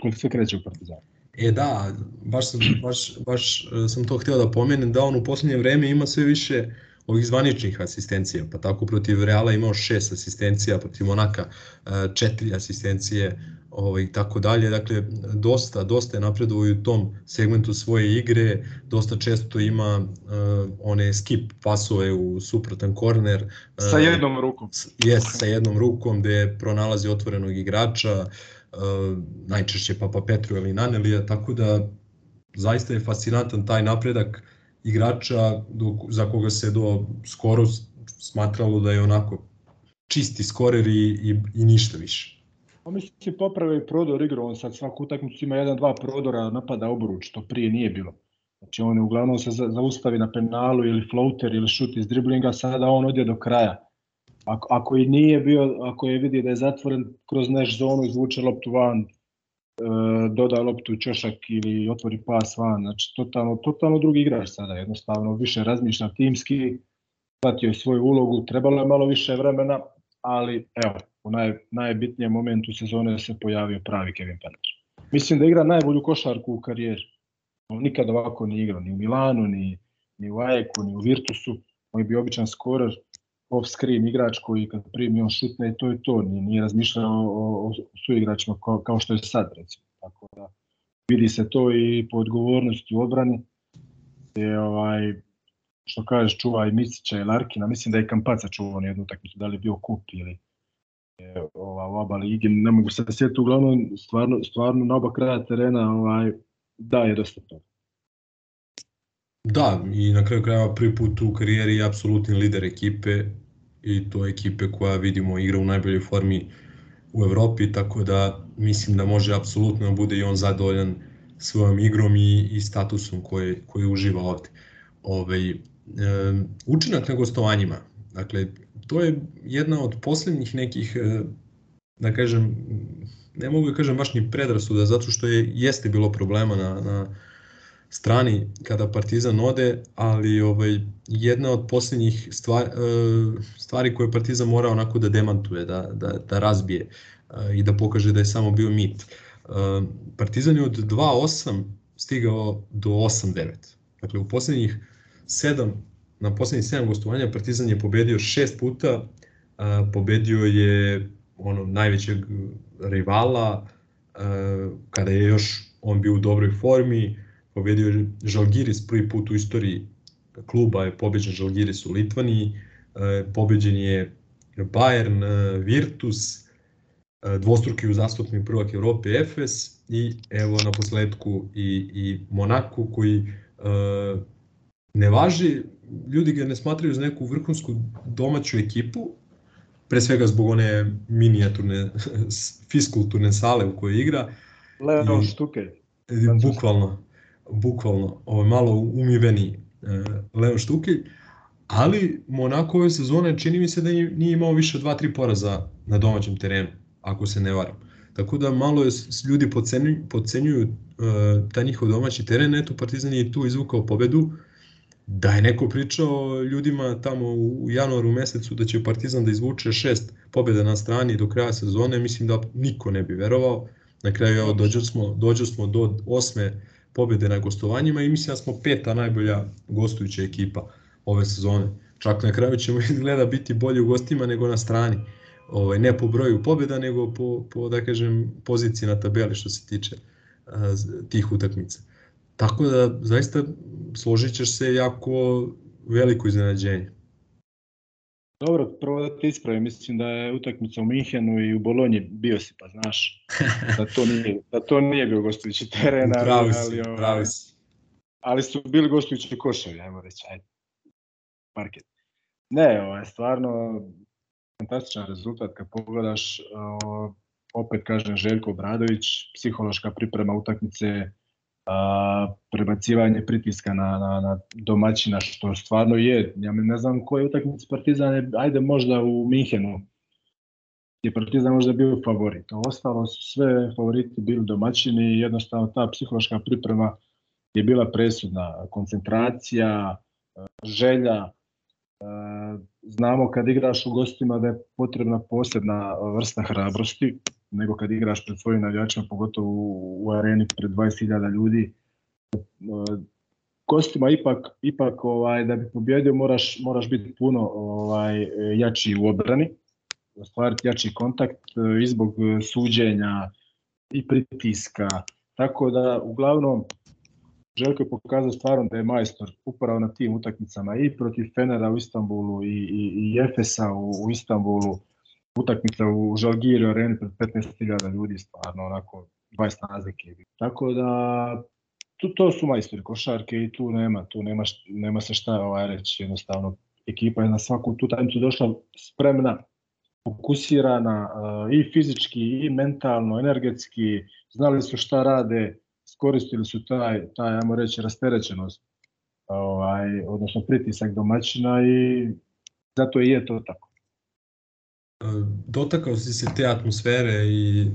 kod se kreće u Partizanu. E da, baš sam, baš, baš e, sam to hteo da pomenem, da on u poslednje vreme ima sve više ovih zvaničnih asistencija, pa tako protiv Reala imao šest asistencija, protiv Monaka e, četiri asistencije, ovaj, tako dalje. Dakle, dosta, dosta je u tom segmentu svoje igre, dosta često ima uh, one skip pasove u suprotan korner. Uh, sa jednom rukom. Jes, sa jednom rukom gde pronalazi otvorenog igrača, uh, najčešće Papa Petru ili Nanelija, tako da zaista je fascinantan taj napredak igrača do, za koga se do skoro smatralo da je onako čisti skorer i, i, i ništa više. Pa mislim, poprave i prodor igru, on sad svaku utakmicu ima jedan, dva prodora, napada oburuč, to prije nije bilo. Znači on je uglavnom se zaustavi na penalu ili floater ili šut iz driblinga, sada on odje do kraja. Ako, ako i nije bio, ako je vidio da je zatvoren kroz neš zonu, izvuče loptu van, e, doda loptu u čošak ili otvori pas van, znači totalno, totalno drugi igrač sada, jednostavno više razmišlja timski, shvatio je svoju ulogu, trebalo je malo više vremena, ali evo, u naj, najbitnijem momentu sezone se pojavio pravi Kevin Penner. Mislim da igra najbolju košarku u karijeri. On nikad ovako nije igrao, ni u Milanu, ni, ni u Ajeku, ni u Virtusu. On je bio običan skorer, off-screen igrač koji kad primi on šutne i to je to. Nije, nije razmišljao o, o suigračima kao, kao što je sad, recimo. Tako da vidi se to i po odgovornosti u odbrani. Je, ovaj, što kažeš, čuva i Micića i Larkina. Mislim da je Kampaca čuvao jednu utakmicu, da li je bio kup ili ova, oba ligi, ne mogu se sjetiti, uglavnom stvarno, stvarno na oba kraja terena ovaj, daje dosta toga. Da, i na kraju krajeva prvi put u karijeri je apsolutni lider ekipe i to je ekipe koja vidimo igra u najboljoj formi u Evropi, tako da mislim da može apsolutno da bude i on zadovoljan svojom igrom i, i statusom koje, koje uživa ovde. Ove, ovaj, e, učinak na gostovanjima, dakle, to je jedna od poslednjih nekih, e, da kažem, ne mogu da kažem baš ni predrasuda, zato što je jeste bilo problema na, na strani kada Partizan ode, ali ovaj, jedna od poslednjih stvari, e, stvari koje Partizan mora onako da demantuje, da, da, da razbije e, i da pokaže da je samo bio mit. Partizan je od 2-8 stigao do 8-9. Dakle, u poslednjih 7 na poslednjih 7 gostovanja Partizan je pobedio šest puta, a, pobedio je ono najvećeg rivala a, kada je još on bio u dobroj formi, pobedio je Žalgiris prvi put u istoriji kluba je pobeđen Žalgiris u Litvaniji, a, pobeđen je Bayern, Virtus, dvostruki uzastopni prvak Evrope Efes i evo na posledku i, i Monaku koji ne važi ljudi ga ne smatraju za neku vrhunsku domaću ekipu, pre svega zbog one minijaturne, fiskulturne sale u kojoj igra. Leo Štukelj. Bukvalno, bukvalno, ovo malo umiveni uh, Leo Štukelj, ali Monako ove sezone čini mi se da nije imao više 2-3 poraza na domaćem terenu, ako se ne varam. Tako da malo je, ljudi podcenjuju, podcenjuju uh, taj njihov domaći teren, eto Partizan je tu izvukao pobedu, uh, da je neko pričao ljudima tamo u januaru mesecu da će Partizan da izvuče šest pobjeda na strani do kraja sezone, mislim da niko ne bi verovao. Na kraju evo, dođo smo, dođo smo do osme pobjede na gostovanjima i mislim da smo peta najbolja gostujuća ekipa ove sezone. Čak na kraju ćemo izgleda biti bolji u gostima nego na strani. Ovaj, ne po broju pobjeda, nego po, po da kažem, poziciji na tabeli što se tiče tih utakmica. Tako da, zaista, složit ćeš se jako veliko iznenađenje. Dobro, prvo da ti ispravim, mislim da je utakmica u Minhenu i u Bolonji bio si, pa znaš da to nije, da to nije bio gostujući teren, ali, pravi si, ali, pravi si. ali su bili gostujući koševi, ajmo reći, ajde, parket. Ne, ovo je stvarno fantastičan rezultat kad pogledaš, opet kažem Željko Bradović, psihološka priprema utakmice, a, prebacivanje pritiska na, na, na domaćina, što stvarno je. Ja ne znam koji utakmic Partizan je, ajde možda u Minhenu, je Partizan možda bio favorit. Ostalo su sve favoriti bili domaćini i jednostavno ta psihološka priprema je bila presudna. Koncentracija, želja, znamo kad igraš u gostima da je potrebna posebna vrsta hrabrosti, nego kad igraš pred svojim navijačima, pogotovo u, u areni pred 20.000 ljudi. E, Gostima ipak, ipak ovaj, da bi pobjedio moraš, moraš biti puno ovaj, jači u obrani, ostvariti jači kontakt e, i zbog suđenja i pritiska. Tako da, uglavnom, Željko je pokazao stvarno da je majstor upravo na tim utakmicama i protiv Fenera u Istanbulu i, i, i Efesa u, u Istanbulu, utakmica u Žalgiru areni pred 15.000 ljudi, stvarno onako 20 razlike. Tako da tu, to su majstori košarke i tu nema, tu nema, nema se šta ovaj reći, jednostavno ekipa je na svaku tu tajnicu došla spremna, fokusirana uh, i fizički i mentalno, energetski, znali su šta rade, iskoristili su taj, taj ajmo reći, rasterećenost, ovaj, odnosno pritisak domaćina i zato i je to tako. E, dotakao si se te atmosfere i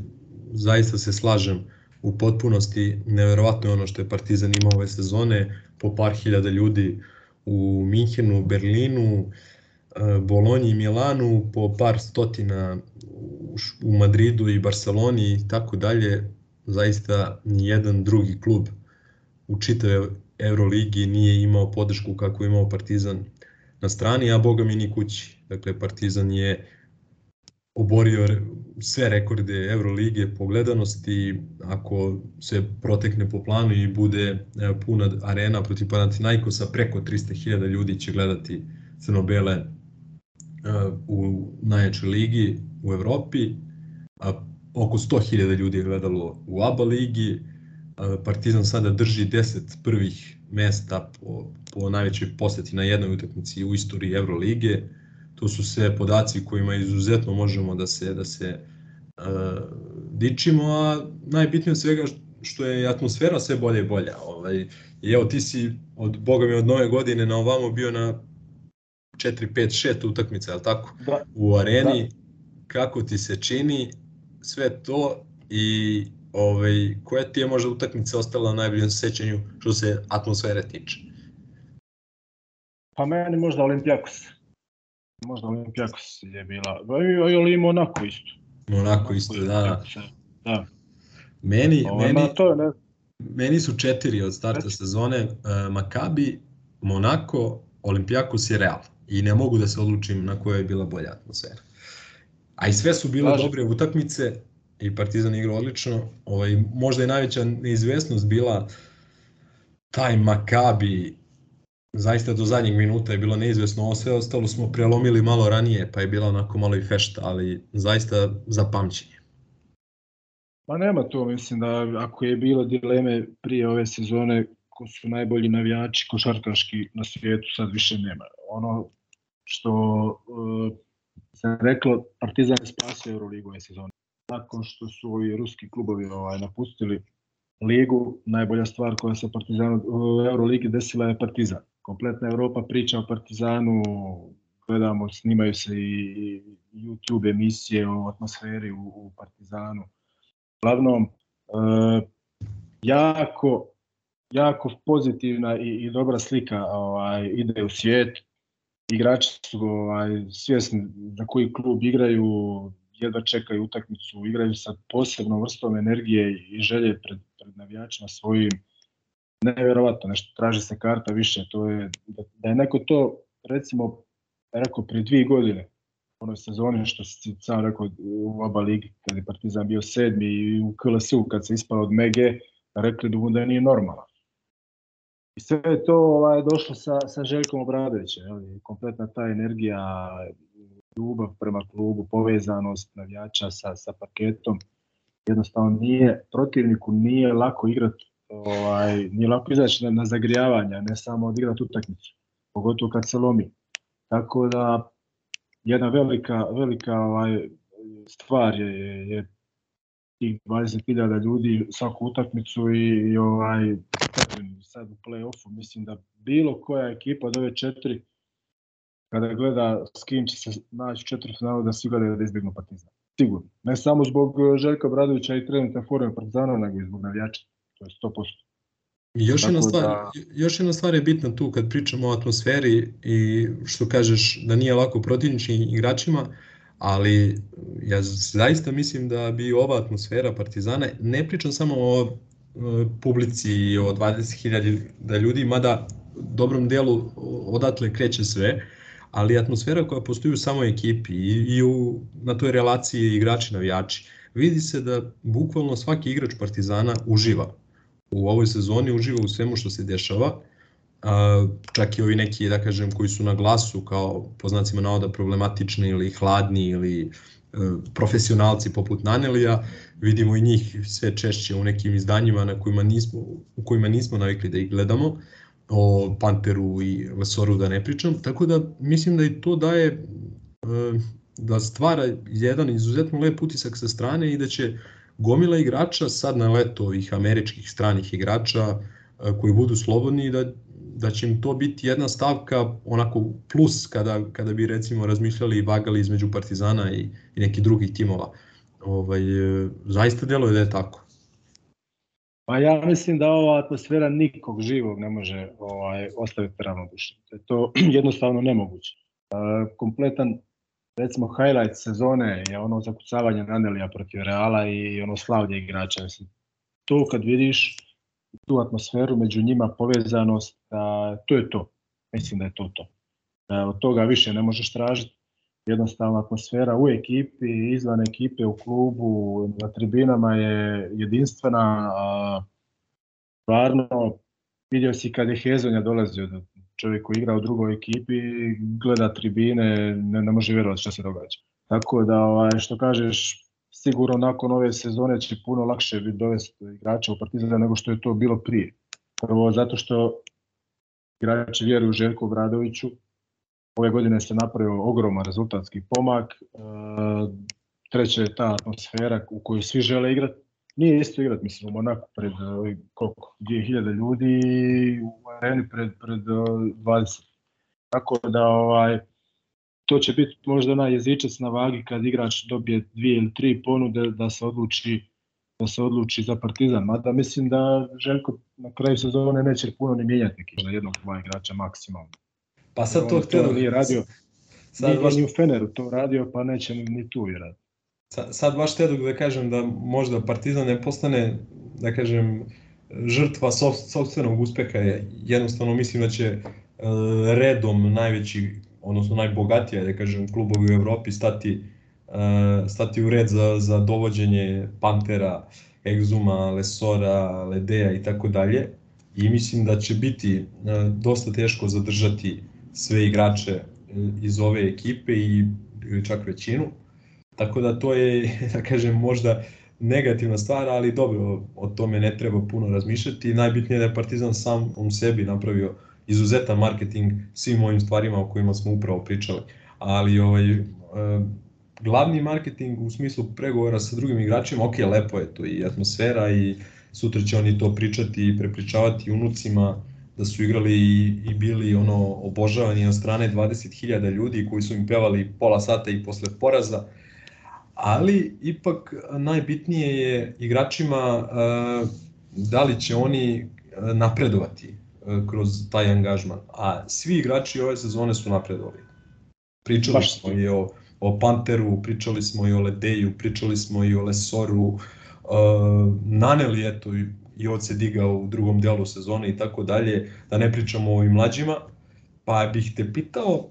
zaista se slažem u potpunosti. Neverovatno je ono što je Partizan imao ove sezone, po par hiljada ljudi u Minhenu, Berlinu, e, Bolonji i Milanu, po par stotina u Madridu i Barceloni i tako dalje zaista ni jedan drugi klub u čitave Euroligi nije imao podršku kako je imao Partizan na strani, a boga mi ni kući. Dakle, Partizan je oborio sve rekorde Euroligije po gledanosti, ako se protekne po planu i bude puna arena protiv Panathinaikosa, preko 300.000 ljudi će gledati crno-bele u najjačoj ligi u Evropi, a oko 100.000 ljudi je gledalo u ABA ligi, Partizan sada drži 10 prvih mesta po, po najvećoj poseti na jednoj utakmici u istoriji Evrolige. To su sve podaci kojima izuzetno možemo da se da se uh, dičimo, a najbitnije od svega što je atmosfera sve bolje i bolja. Ovaj, I evo ti si od boga mi od nove godine na ovamo bio na 4 5 6 utakmice, al tako? Da. U areni. Da. Kako ti se čini? sve to i ovaj, koja ti je možda utakmica ostala na najboljem sećanju što se atmosfere tiče? Pa meni možda Olimpijakos. Možda Olimpijakos je bila. Ili i Monako isto. Monako isto, da. Da. da. Meni, Ovo, meni, to, ne. meni su četiri od starta Reći. sezone uh, Makabi, Monako, Olimpijakos i Real. I ne mogu da se odlučim na koja je bila bolja atmosfera. A i sve su bile Slažem. dobre utakmice i Partizan igrao odlično. Ovaj, možda je najveća neizvesnost bila taj Makabi zaista do zadnjeg minuta je bilo neizvesno, ovo sve ostalo smo prelomili malo ranije, pa je bila onako malo i fešta, ali zaista za pamćenje. Pa nema to, mislim da ako je bilo dileme prije ove sezone ko su najbolji navijači košarkaški na svijetu, sad više nema. Ono što uh, se reklo, Partizan je spasio Euroligu ove sezone. Nakon što su i ruski klubovi ovaj, napustili ligu, najbolja stvar koja se Partizanu u Euroligi desila je Partizan. Kompletna Evropa priča o Partizanu, gledamo, snimaju se i YouTube emisije o atmosferi u, u Partizanu. Glavnom, e, jako, jako pozitivna i, i dobra slika ovaj, ide u svijet igrači su ovaj, svjesni za koji klub igraju, jedva čekaju utakmicu, igraju sa posebnom vrstom energije i želje pred, pred navijačima svojim. Neverovatno, nešto traži se karta više, to je, da, da je neko to, recimo, rekao pre dvije godine, u onoj sezoni što si sam rekao u oba ligi, kad je Partizan bio sedmi i u KLS-u kad se ispao od Mege, rekli da mu da nije normalno. I sve je to ovaj, došlo sa, sa Željkom Obradovićem, jel? kompletna ta energija, ljubav prema klubu, povezanost navijača sa, sa paketom. Jednostavno nije, protivniku nije lako igrati, ovaj, nije lako izaći na, na zagrijavanja, ne samo odigrati utakmicu, pogotovo kad se lomi. Tako da jedna velika, velika ovaj, stvar je, je tih 20.000 ljudi svaku utakmicu i, i ovaj sad u play-offu, mislim da bilo koja ekipa od ove četiri kada gleda s kim će se naći četiri finalu da svi gledaju da izbjegnu Partizan. Sigurno. Ne samo zbog Željka Bradovića i trenutne forme Partizana, nego i zbog navijača. To je 100%. Još jedna, stvar, da... još jedna stvar je bitna tu kad pričamo o atmosferi i što kažeš da nije lako protivničnim igračima, ali ja zaista mislim da bi ova atmosfera Partizana, ne pričam samo o e, publici i o 20.000 ljudi, mada dobrom delu odatle kreće sve, ali atmosfera koja postoji u samoj ekipi i, i u, na toj relaciji igrači navijači, vidi se da bukvalno svaki igrač Partizana uživa u ovoj sezoni, uživa u svemu što se dešava, čak i ovi neki, da kažem, koji su na glasu kao po znacima navoda problematični ili hladni ili e, profesionalci poput Nanelija, vidimo i njih sve češće u nekim izdanjima na kojima nismo, u kojima nismo navikli da ih gledamo, o Panteru i Lesoru da ne pričam, tako da mislim da i to daje e, da stvara jedan izuzetno lep utisak sa strane i da će gomila igrača sad na leto ovih američkih stranih igrača e, koji budu slobodni da da će im to biti jedna stavka onako plus kada, kada bi recimo razmišljali i vagali između Partizana i, i nekih drugih timova. Ovaj, e, zaista djeluje da je tako. Pa ja mislim da ova atmosfera nikog živog ne može ovaj, ostaviti ravnodušno. Da je to jednostavno nemoguće. E, kompletan recimo highlight sezone je ono zakucavanje Nanelija protiv Reala i ono slavlje igrača. Mislim, to kad vidiš tu atmosferu među njima, povezanost, a, to je to. Mislim da je to to. A, od toga više ne možeš tražiti. Jednostavno atmosfera u ekipi, izvan ekipe, u klubu, na tribinama je jedinstvena. A, stvarno, vidio si kad je Hezonja dolazio, čovjek koji igra u drugoj ekipi, gleda tribine, ne, ne može vjerovati šta se događa. Tako da, ovaj, što kažeš, sigurno nakon ove sezone će puno lakše biti dovesti igrača u Partizan nego što je to bilo prije. Prvo zato što igrači vjeruju Željku Obradoviću. Ove godine se napravio ogroman rezultatski pomak. E, treće je ta atmosfera u kojoj svi žele igrati. Nije isto igrati, mislim, u Monaku pred koliko, 2000 ljudi u areni pred, pred 20. Tako da ovaj, to će biti možda onaj jezičac na vagi kad igrač dobije dvije ili tri ponude da se odluči da se odluči za Partizan. Mada mislim da Željko na kraju sezone neće puno ni mijenjati neki za jednog dva igrača maksimalno. Pa sad to htio... Nije radio, sad nije baš... ni u Feneru to radio, pa neće ni tu i raditi. Sad, baš htio da kažem da možda Partizan ne postane, da kažem, žrtva sobstvenog uspeha je jednostavno mislim da će redom najveći odnosno najbogatija, da kažem, klubovi u Evropi stati, uh, stati u red za, za dovođenje Pantera, Exuma, Lesora, Ledea i tako dalje. I mislim da će biti uh, dosta teško zadržati sve igrače iz ove ekipe i čak većinu. Tako da to je, da kažem, možda negativna stvar, ali dobro, o tome ne treba puno razmišljati. Najbitnije je da je Partizan sam u sebi napravio izuzetan marketing svim ovim stvarima o kojima smo upravo pričali. Ali ovaj, e, glavni marketing u smislu pregovora sa drugim igračima, ok, lepo je to i atmosfera i sutra će oni to pričati i prepričavati unucima da su igrali i, i bili ono obožavani od strane 20.000 ljudi koji su im pevali pola sata i posle poraza. Ali ipak najbitnije je igračima uh, da li će oni napredovati E, kroz taj angažman. A svi igrači ove sezone su napredovali. Pričali Baš smo i o, o Panteru, pričali smo i o Ledeju, pričali smo i o Lesoru, Naneli eto i, i od se digao u drugom delu sezone i tako dalje, da ne pričamo o ovim mlađima. Pa bih te pitao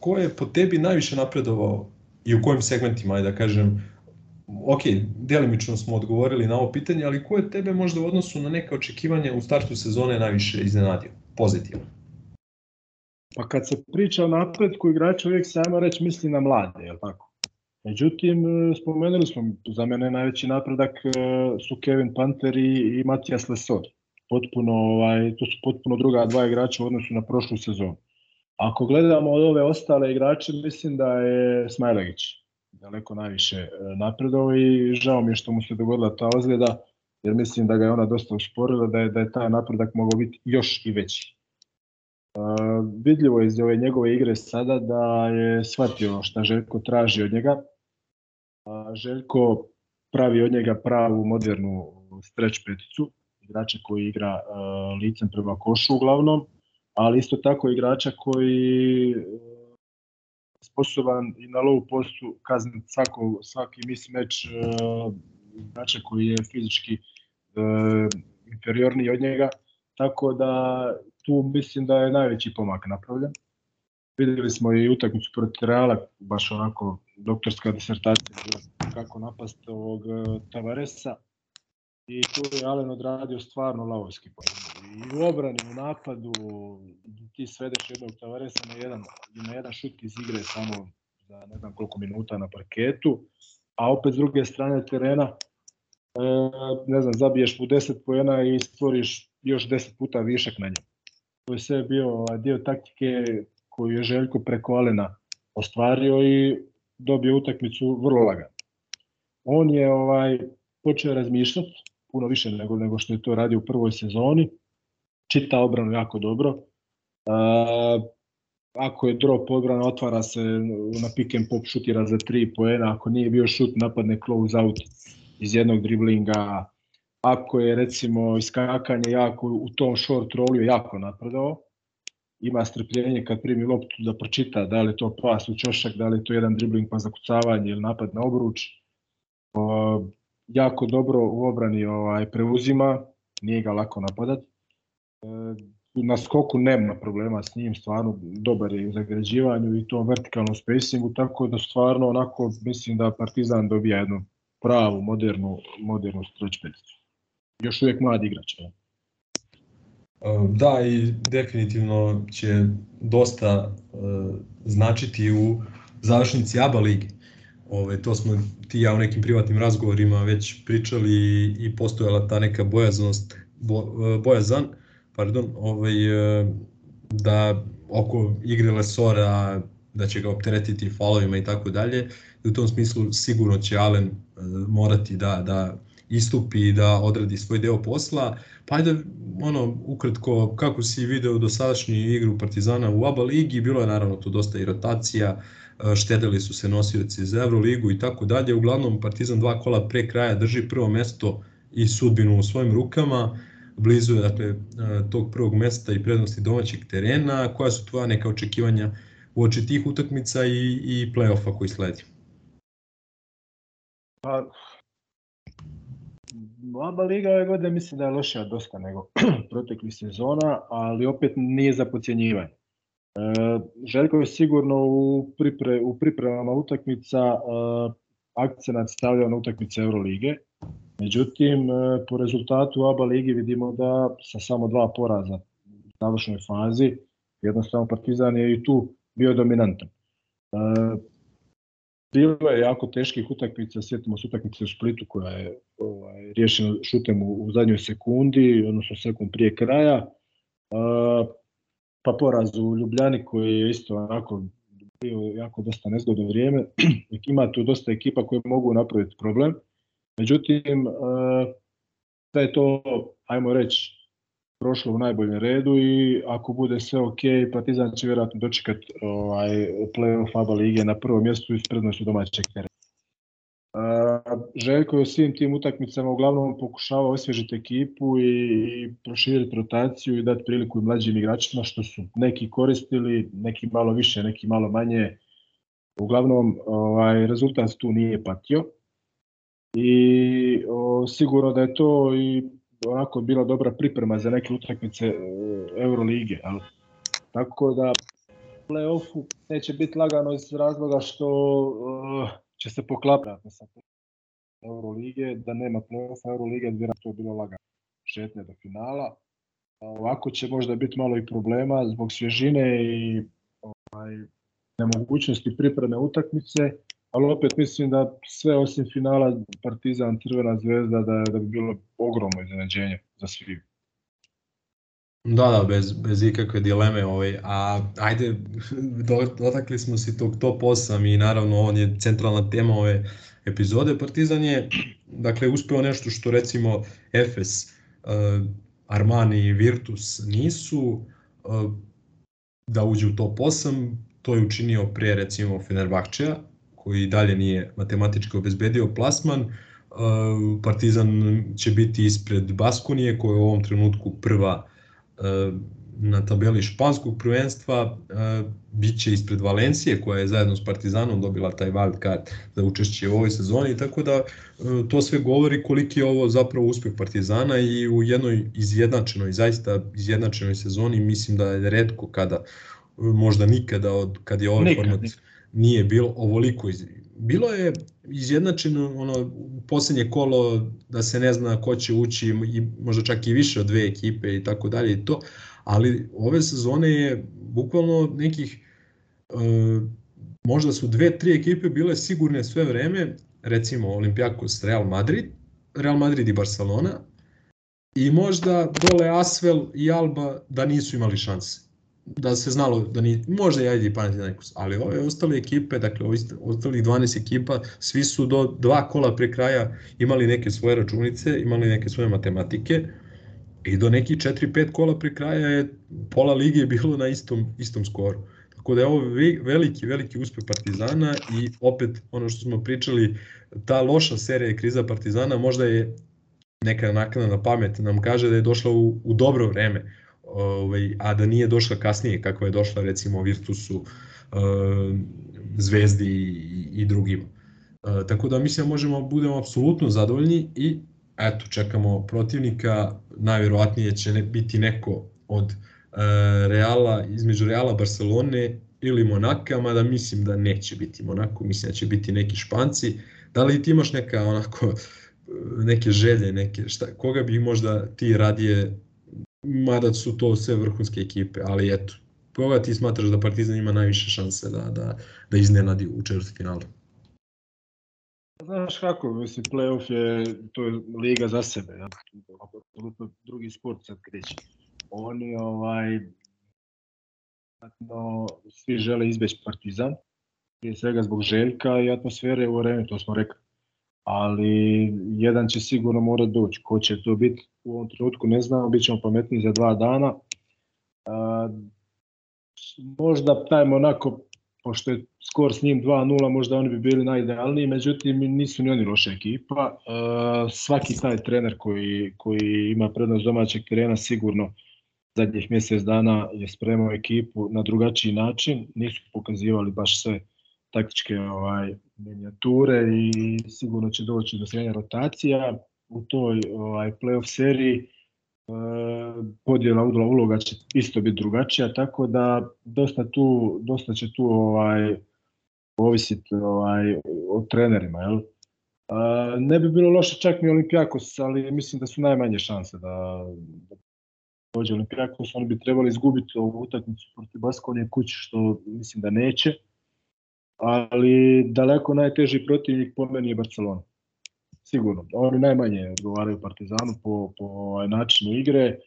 ko je po tebi najviše napredovao i u kojim segmentima, ajde da kažem, ok, delimično smo odgovorili na ovo pitanje, ali ko je tebe možda u odnosu na neke očekivanja u startu sezone najviše iznenadio, pozitivno? Pa kad se priča o napredku igrača, uvijek se ajmo reći misli na mlade, je li tako? Međutim, spomenuli smo, za mene najveći napredak e, su Kevin Panter i, i Matijas Lesor. Potpuno, ovaj, to su potpuno druga dva igrača u odnosu na prošlu sezonu. Ako gledamo od ove ostale igrače, mislim da je Smajlegić daleko najviše e, napredovao i žao mi je što mu se dogodila ta ozljeda, jer mislim da ga je ona dosta usporila, da je, da je taj napredak mogao biti još i veći. Uh, vidljivo je iz ove njegove igre sada da je shvatio šta Željko traži od njega. Uh, Željko pravi od njega pravu modernu stretch peticu, igrača koji igra uh, licem prema košu uglavnom, ali isto tako igrača koji sposoban i na low postu kazniti svako, svaki mismatch uh, igrača koji je fizički uh, inferiorniji od njega, tako da tu mislim da je najveći pomak napravljen. Videli smo i utakmicu protiv Reala, baš onako doktorska disertacija kako napast ovog uh, Tavaresa i tu je Alen odradio stvarno lavovski posao. I u obrani, u napadu, ti svedeš jednog Tavaresa na jedan, na jedan šut iz igre samo za ne znam koliko minuta na parketu, a opet s druge strane terena, e, ne znam, zabiješ mu 10 pojena i stvoriš još 10 puta višak na njemu. To je sve bio ovaj, dio taktike koju je Željko preko Alena ostvario i dobio utakmicu vrlo lagano. On je ovaj počeo razmišljati puno više nego, nego što je to radio u prvoj sezoni. Čita obranu jako dobro. Uh, ako je drop odbrana, otvara se na pick and pop, šutira za tri poena, ako nije bio šut, napadne close out iz jednog driblinga, ako je recimo iskakanje jako u tom short rollu jako napredao, ima strpljenje kad primi loptu da pročita da li je to pas u čošak, da li je to jedan dribling pa zakucavanje ili napad na obruč. Uh, jako dobro u obrani ovaj preuzima, nije ga lako napadati. E, na skoku nema problema s njim, stvarno dobar je u zagrađivanju i tom vertikalnom spacingu, tako da stvarno onako mislim da Partizan dobija jednu pravu, modernu, modernu stretch peticu. Još uvijek mladi igrač. Ne? Da, i definitivno će dosta uh, značiti u završnici ABA ligi. Ove, to smo ti ja u nekim privatnim razgovorima već pričali i postojala ta neka bojaznost, bo, bojazan, pardon, ovaj, da oko igre Lesora da će ga opteretiti falovima i tako dalje. U tom smislu sigurno će Allen morati da, da istupi i da odradi svoj deo posla. Pa ajde, ono, ukratko, kako si video do sadašnju igru Partizana u ABA ligi, bilo je naravno tu dosta i rotacija, štedeli su se nosioci za Euroligu i tako dalje. Uglavnom Partizan dva kola pre kraja drži prvo mesto i sudbinu u svojim rukama. Blizu dakle, tog prvog mesta i prednosti domaćeg terena. Koja su tvoja neka očekivanja u oči tih utakmica i, i play-offa koji sledi? Pa, Aba Liga ove godine mislim da je lošija dosta nego proteklih sezona, ali opet nije za pocijenjivanje. E, Željko je sigurno u, pripre, u pripremama utakmica e, akcenat stavljao na utakmice Eurolige. Međutim, e, po rezultatu ABA ligi vidimo da sa samo dva poraza u završnoj fazi, jednostavno Partizan je i tu bio dominantan. Bilo je jako teških utakmica, sjetimo se utakmice u Splitu koja je ovaj, riješena šutem u, u zadnjoj sekundi, odnosno sekund prije kraja pa poraz u Ljubljani koji je isto onako bio jako dosta nezgodno vrijeme. Ima tu dosta ekipa koje mogu napraviti problem. Međutim, sve je to, ajmo reći, prošlo u najboljem redu i ako bude sve ok, Partizan će vjerojatno dočekati ovaj, play-off ABA lige na prvom mjestu i prednošću domaćeg terena. Željko je u svim tim utakmicama uglavnom pokušavao osvježiti ekipu i, i proširiti rotaciju i dati priliku mlađim igračima što su neki koristili, neki malo više, neki malo manje. Uglavnom ovaj, rezultat tu nije patio i o, sigurno da je to i onako bila dobra priprema za neke utakmice e, Eurolige. Ali. Tako da play-offu neće biti lagano iz razloga što uh, će se poklapati sa Eurolige, da nema play-offa Eurolige, bi to bilo lagano šetnje do finala. Ovako će možda biti malo i problema zbog svježine i ovaj, nemogućnosti pripreme utakmice, ali opet mislim da sve osim finala Partizan, Crvena zvezda, da, da bi bilo ogromno iznenađenje za svih. Da, da, bez, bez ikakve dileme. Ovaj, a ajde, dotakli smo se tog top 8 i naravno on je centralna tema ove epizode. Partizan je, dakle, uspeo nešto što recimo Efes, uh, Armani i Virtus nisu, uh, da uđe u top 8, to je učinio pre recimo Fenerbahčeja, koji dalje nije matematički obezbedio plasman. Uh, Partizan će biti ispred Baskonije, koja je u ovom trenutku prva na tabeli španskog prvenstva, bit će ispred Valencije koja je zajedno s Partizanom dobila taj wild card za učešće u ovoj sezoni, tako da to sve govori koliki je ovo zapravo uspeh Partizana i u jednoj izjednačenoj, zaista izjednačenoj sezoni mislim da je redko kada, možda nikada od kad je ovaj Nikad, format nije bilo ovoliko iz, bilo je izjednačeno ono poslednje kolo da se ne zna ko će ući i možda čak i više od dve ekipe i tako dalje i to, ali ove sezone je bukvalno nekih e, možda su dve, tri ekipe bile sigurne sve vreme, recimo Olimpijakos, Real Madrid, Real Madrid i Barcelona i možda dole Asvel i Alba da nisu imali šanse da se znalo da ni, možda i ajde i Panathinaikos, ali ove ostale ekipe, dakle ovi ostali 12 ekipa, svi su do dva kola pre kraja imali neke svoje računice, imali neke svoje matematike i do neki 4-5 kola pre kraja je pola lige bilo na istom, istom skoru. Tako da je ovo veliki, veliki uspeh Partizana i opet ono što smo pričali, ta loša serija kriza Partizana možda je neka naknadna pamet nam kaže da je došla u, u dobro vreme ovaj, a da nije došla kasnije kako je došla recimo Virtusu, uh, Zvezdi i, i drugima. Uh, tako da mislim da možemo budemo apsolutno zadovoljni i eto čekamo protivnika, najverovatnije će ne, biti neko od uh, Reala, između Reala Barcelone ili Monaka, mada mislim da neće biti Monako, mislim da će biti neki Španci. Da li ti imaš neka onako neke želje, neke šta, koga bi možda ti radije mada su to sve vrhunske ekipe, ali eto, koga ti smatraš da Partizan ima najviše šanse da, da, da iznenadi u četvrti finalu? Znaš kako, mislim, playoff je, to je liga za sebe, ja? apsolutno drugi sport sad kreće. Oni, ovaj, no, svi žele izbeći Partizan, prije svega zbog željka i atmosfere u areni, to smo rekli ali jedan će sigurno morati doći. Ko će to biti u ovom trenutku ne znamo, bit ćemo pametniji za dva dana. A, možda taj Monako, pošto je skor s njim 2-0, možda oni bi bili najidealniji, međutim nisu ni oni loša ekipa. A, svaki taj trener koji, koji ima prednost domaćeg terena sigurno zadnjih mjesec dana je spremao ekipu na drugačiji način, nisu pokazivali baš sve taktičke ovaj, minijature i sigurno će doći do srednja rotacija. U toj ovaj, playoff seriji e, podjela uloga će isto biti drugačija, tako da dosta, tu, dosta će tu ovaj, ovisiti ovaj, o trenerima. Jel? A, ne bi bilo loše čak ni Olimpijakos, ali mislim da su najmanje šanse da, da dođe Olimpijakos. Oni bi trebali izgubiti ovu utakmicu protiv Baskonije kući, što mislim da neće ali daleko najteži protivnik po meni je Barcelona. Sigurno. Oni najmanje odgovaraju Partizanu po, po ovaj načinu igre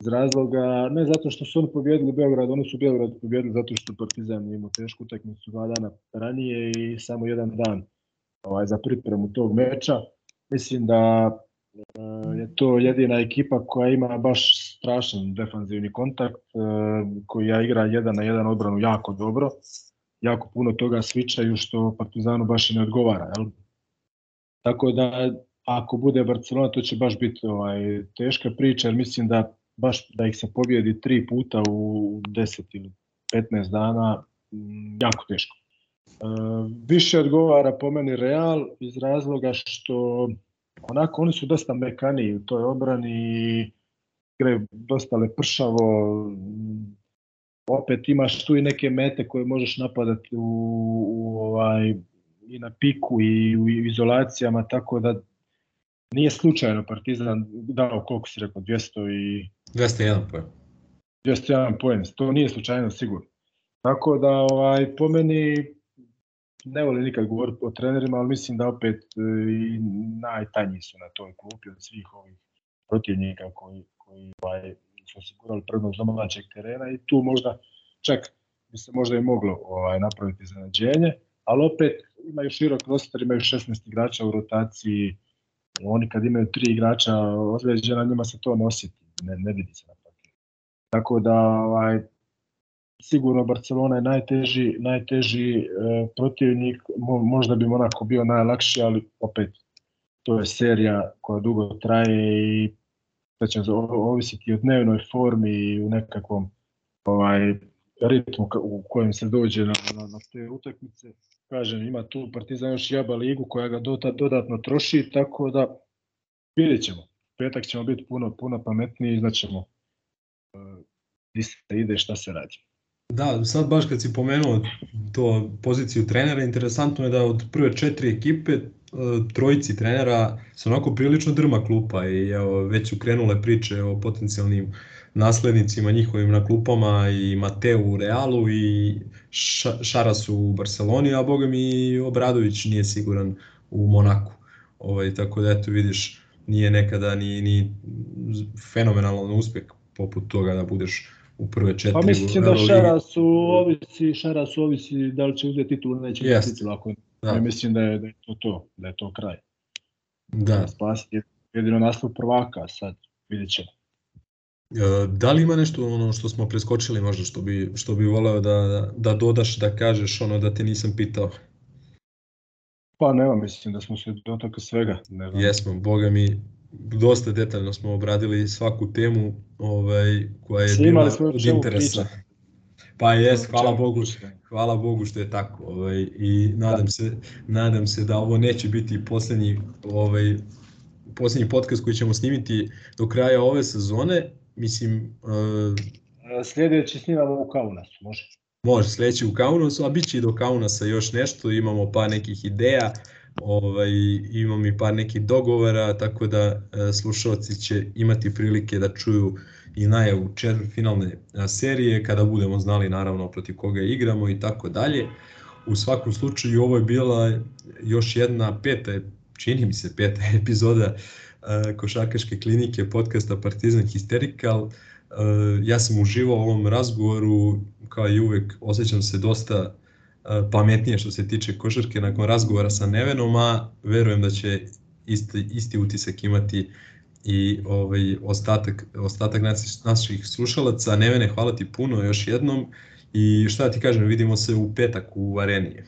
iz razloga, ne zato što su oni pobjedili Beograd, oni su Beograd pobjedili zato što Partizan imao tešku utakmicu dva dana ranije i samo jedan dan ovaj, za pripremu tog meča. Mislim da e, je to jedina ekipa koja ima baš strašan defanzivni kontakt, e, koja igra jedan na jedan odbranu jako dobro jako puno toga svičaju što Partizanu baš i ne odgovara. Jel? Tako da ako bude Barcelona to će baš biti ovaj, teška priča jer mislim da baš da ih se pobjedi tri puta u 10 ili 15 dana m, jako teško. E, više odgovara po meni Real iz razloga što onako oni su dosta mekaniji u toj obrani igraju dosta lepršavo, opet imaš tu i neke mete koje možeš napadati u, u ovaj i na piku i u izolacijama, tako da nije slučajno Partizan dao koliko si rekao, 200 i... 201 poen. 201 poen, to nije slučajno sigurno. Tako da, ovaj, po meni, ne volim nikad govoriti o trenerima, ali mislim da opet e, i najtanji su na toj klupi od svih ovih protivnika koji, koji ovaj, su osigurali prednost domaćeg terena i tu možda čak bi se možda i moglo ovaj, napraviti zanađenje, ali opet imaju širok roster, imaju 16 igrača u rotaciji, oni kad imaju tri igrača ozlijeđena, njima se to ne osjeti, ne, ne vidi se na papiru. Tako da ovaj, sigurno Barcelona je najteži, najteži e, protivnik, mo, možda bi Monako bio najlakši, ali opet to je serija koja dugo traje i da će ovisiti o dnevnoj formi i u nekakvom ovaj, ritmu u kojem se dođe na, na, na te utakmice. Kažem, ima tu Partizan još jaba ligu koja ga dota, dodatno troši, tako da vidjet ćemo. Petak ćemo biti puno, puno pametniji i znaćemo uh, gdje se ide, šta se radi. Da, sad baš kad si pomenuo to poziciju trenera, interesantno je da od prve četiri ekipe, e, trojici trenera se onako prilično drma klupa i evo, već su krenule priče o potencijalnim naslednicima njihovim na klupama i Mateu u Realu i Ša- Šarasu u Barceloni, a boga mi Obradović nije siguran u Monaku. Ovaj, tako da eto vidiš, nije nekada ni, ni fenomenalan uspeh poput toga da budeš u prve četiri. Pa u mislim da Euroligi. Šarasu ovisi, Šarasu ovisi da li će uzeti titul, neće uzeti titul. Ako, Da. ja mislim da je, da je to to, da je to kraj. Da. Spasiti jedino naslov prvaka, sad vidjet ćemo. E, Da li ima nešto ono što smo preskočili možda što bi, što bi voleo da, da dodaš, da kažeš ono da te nisam pitao? Pa nema, mislim da smo se dotakli svega. Ne znam. Jesmo, boga mi, dosta detaljno smo obradili svaku temu ovaj, koja je bila od interesa. pričati. Pa jes, hvala Bogu, hvala Bogu što je tako. Ovaj, I nadam se, nadam se da ovo neće biti poslednji, ovaj, poslednji podcast koji ćemo snimiti do kraja ove sezone. Mislim, E, Sljedeći snimamo u Kaunasu, može. Može sledeći u Kaunasu, a bit će i do Kaunasa još nešto, imamo par nekih ideja, ovaj, imam i par nekih dogovora, tako da e, slušalci će imati prilike da čuju i najavu četvrtfinalne a, serije, kada budemo znali naravno protiv koga igramo i tako dalje. U svakom slučaju ovo je bila još jedna peta, čini mi se peta epizoda e, košarkaške klinike podcasta Partizan Hysterical. Ja sam uživao u ovom razgovoru, kao i uvek osjećam se dosta pametnije što se tiče košarke nakon razgovora sa Nevenom, a verujem da će isti, isti utisak imati i ovaj ostatak, ostatak naših, naših slušalaca. Nevene, hvala ti puno još jednom i šta ti kažem, vidimo se u petak u areni.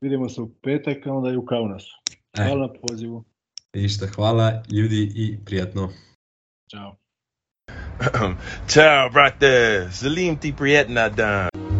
Vidimo se u petak, a onda i u Kaunasu. E. Hvala na pozivu. Ništa, hvala ljudi i prijatno. Ćao. Ciao, brate. Salim ti prijetna dan.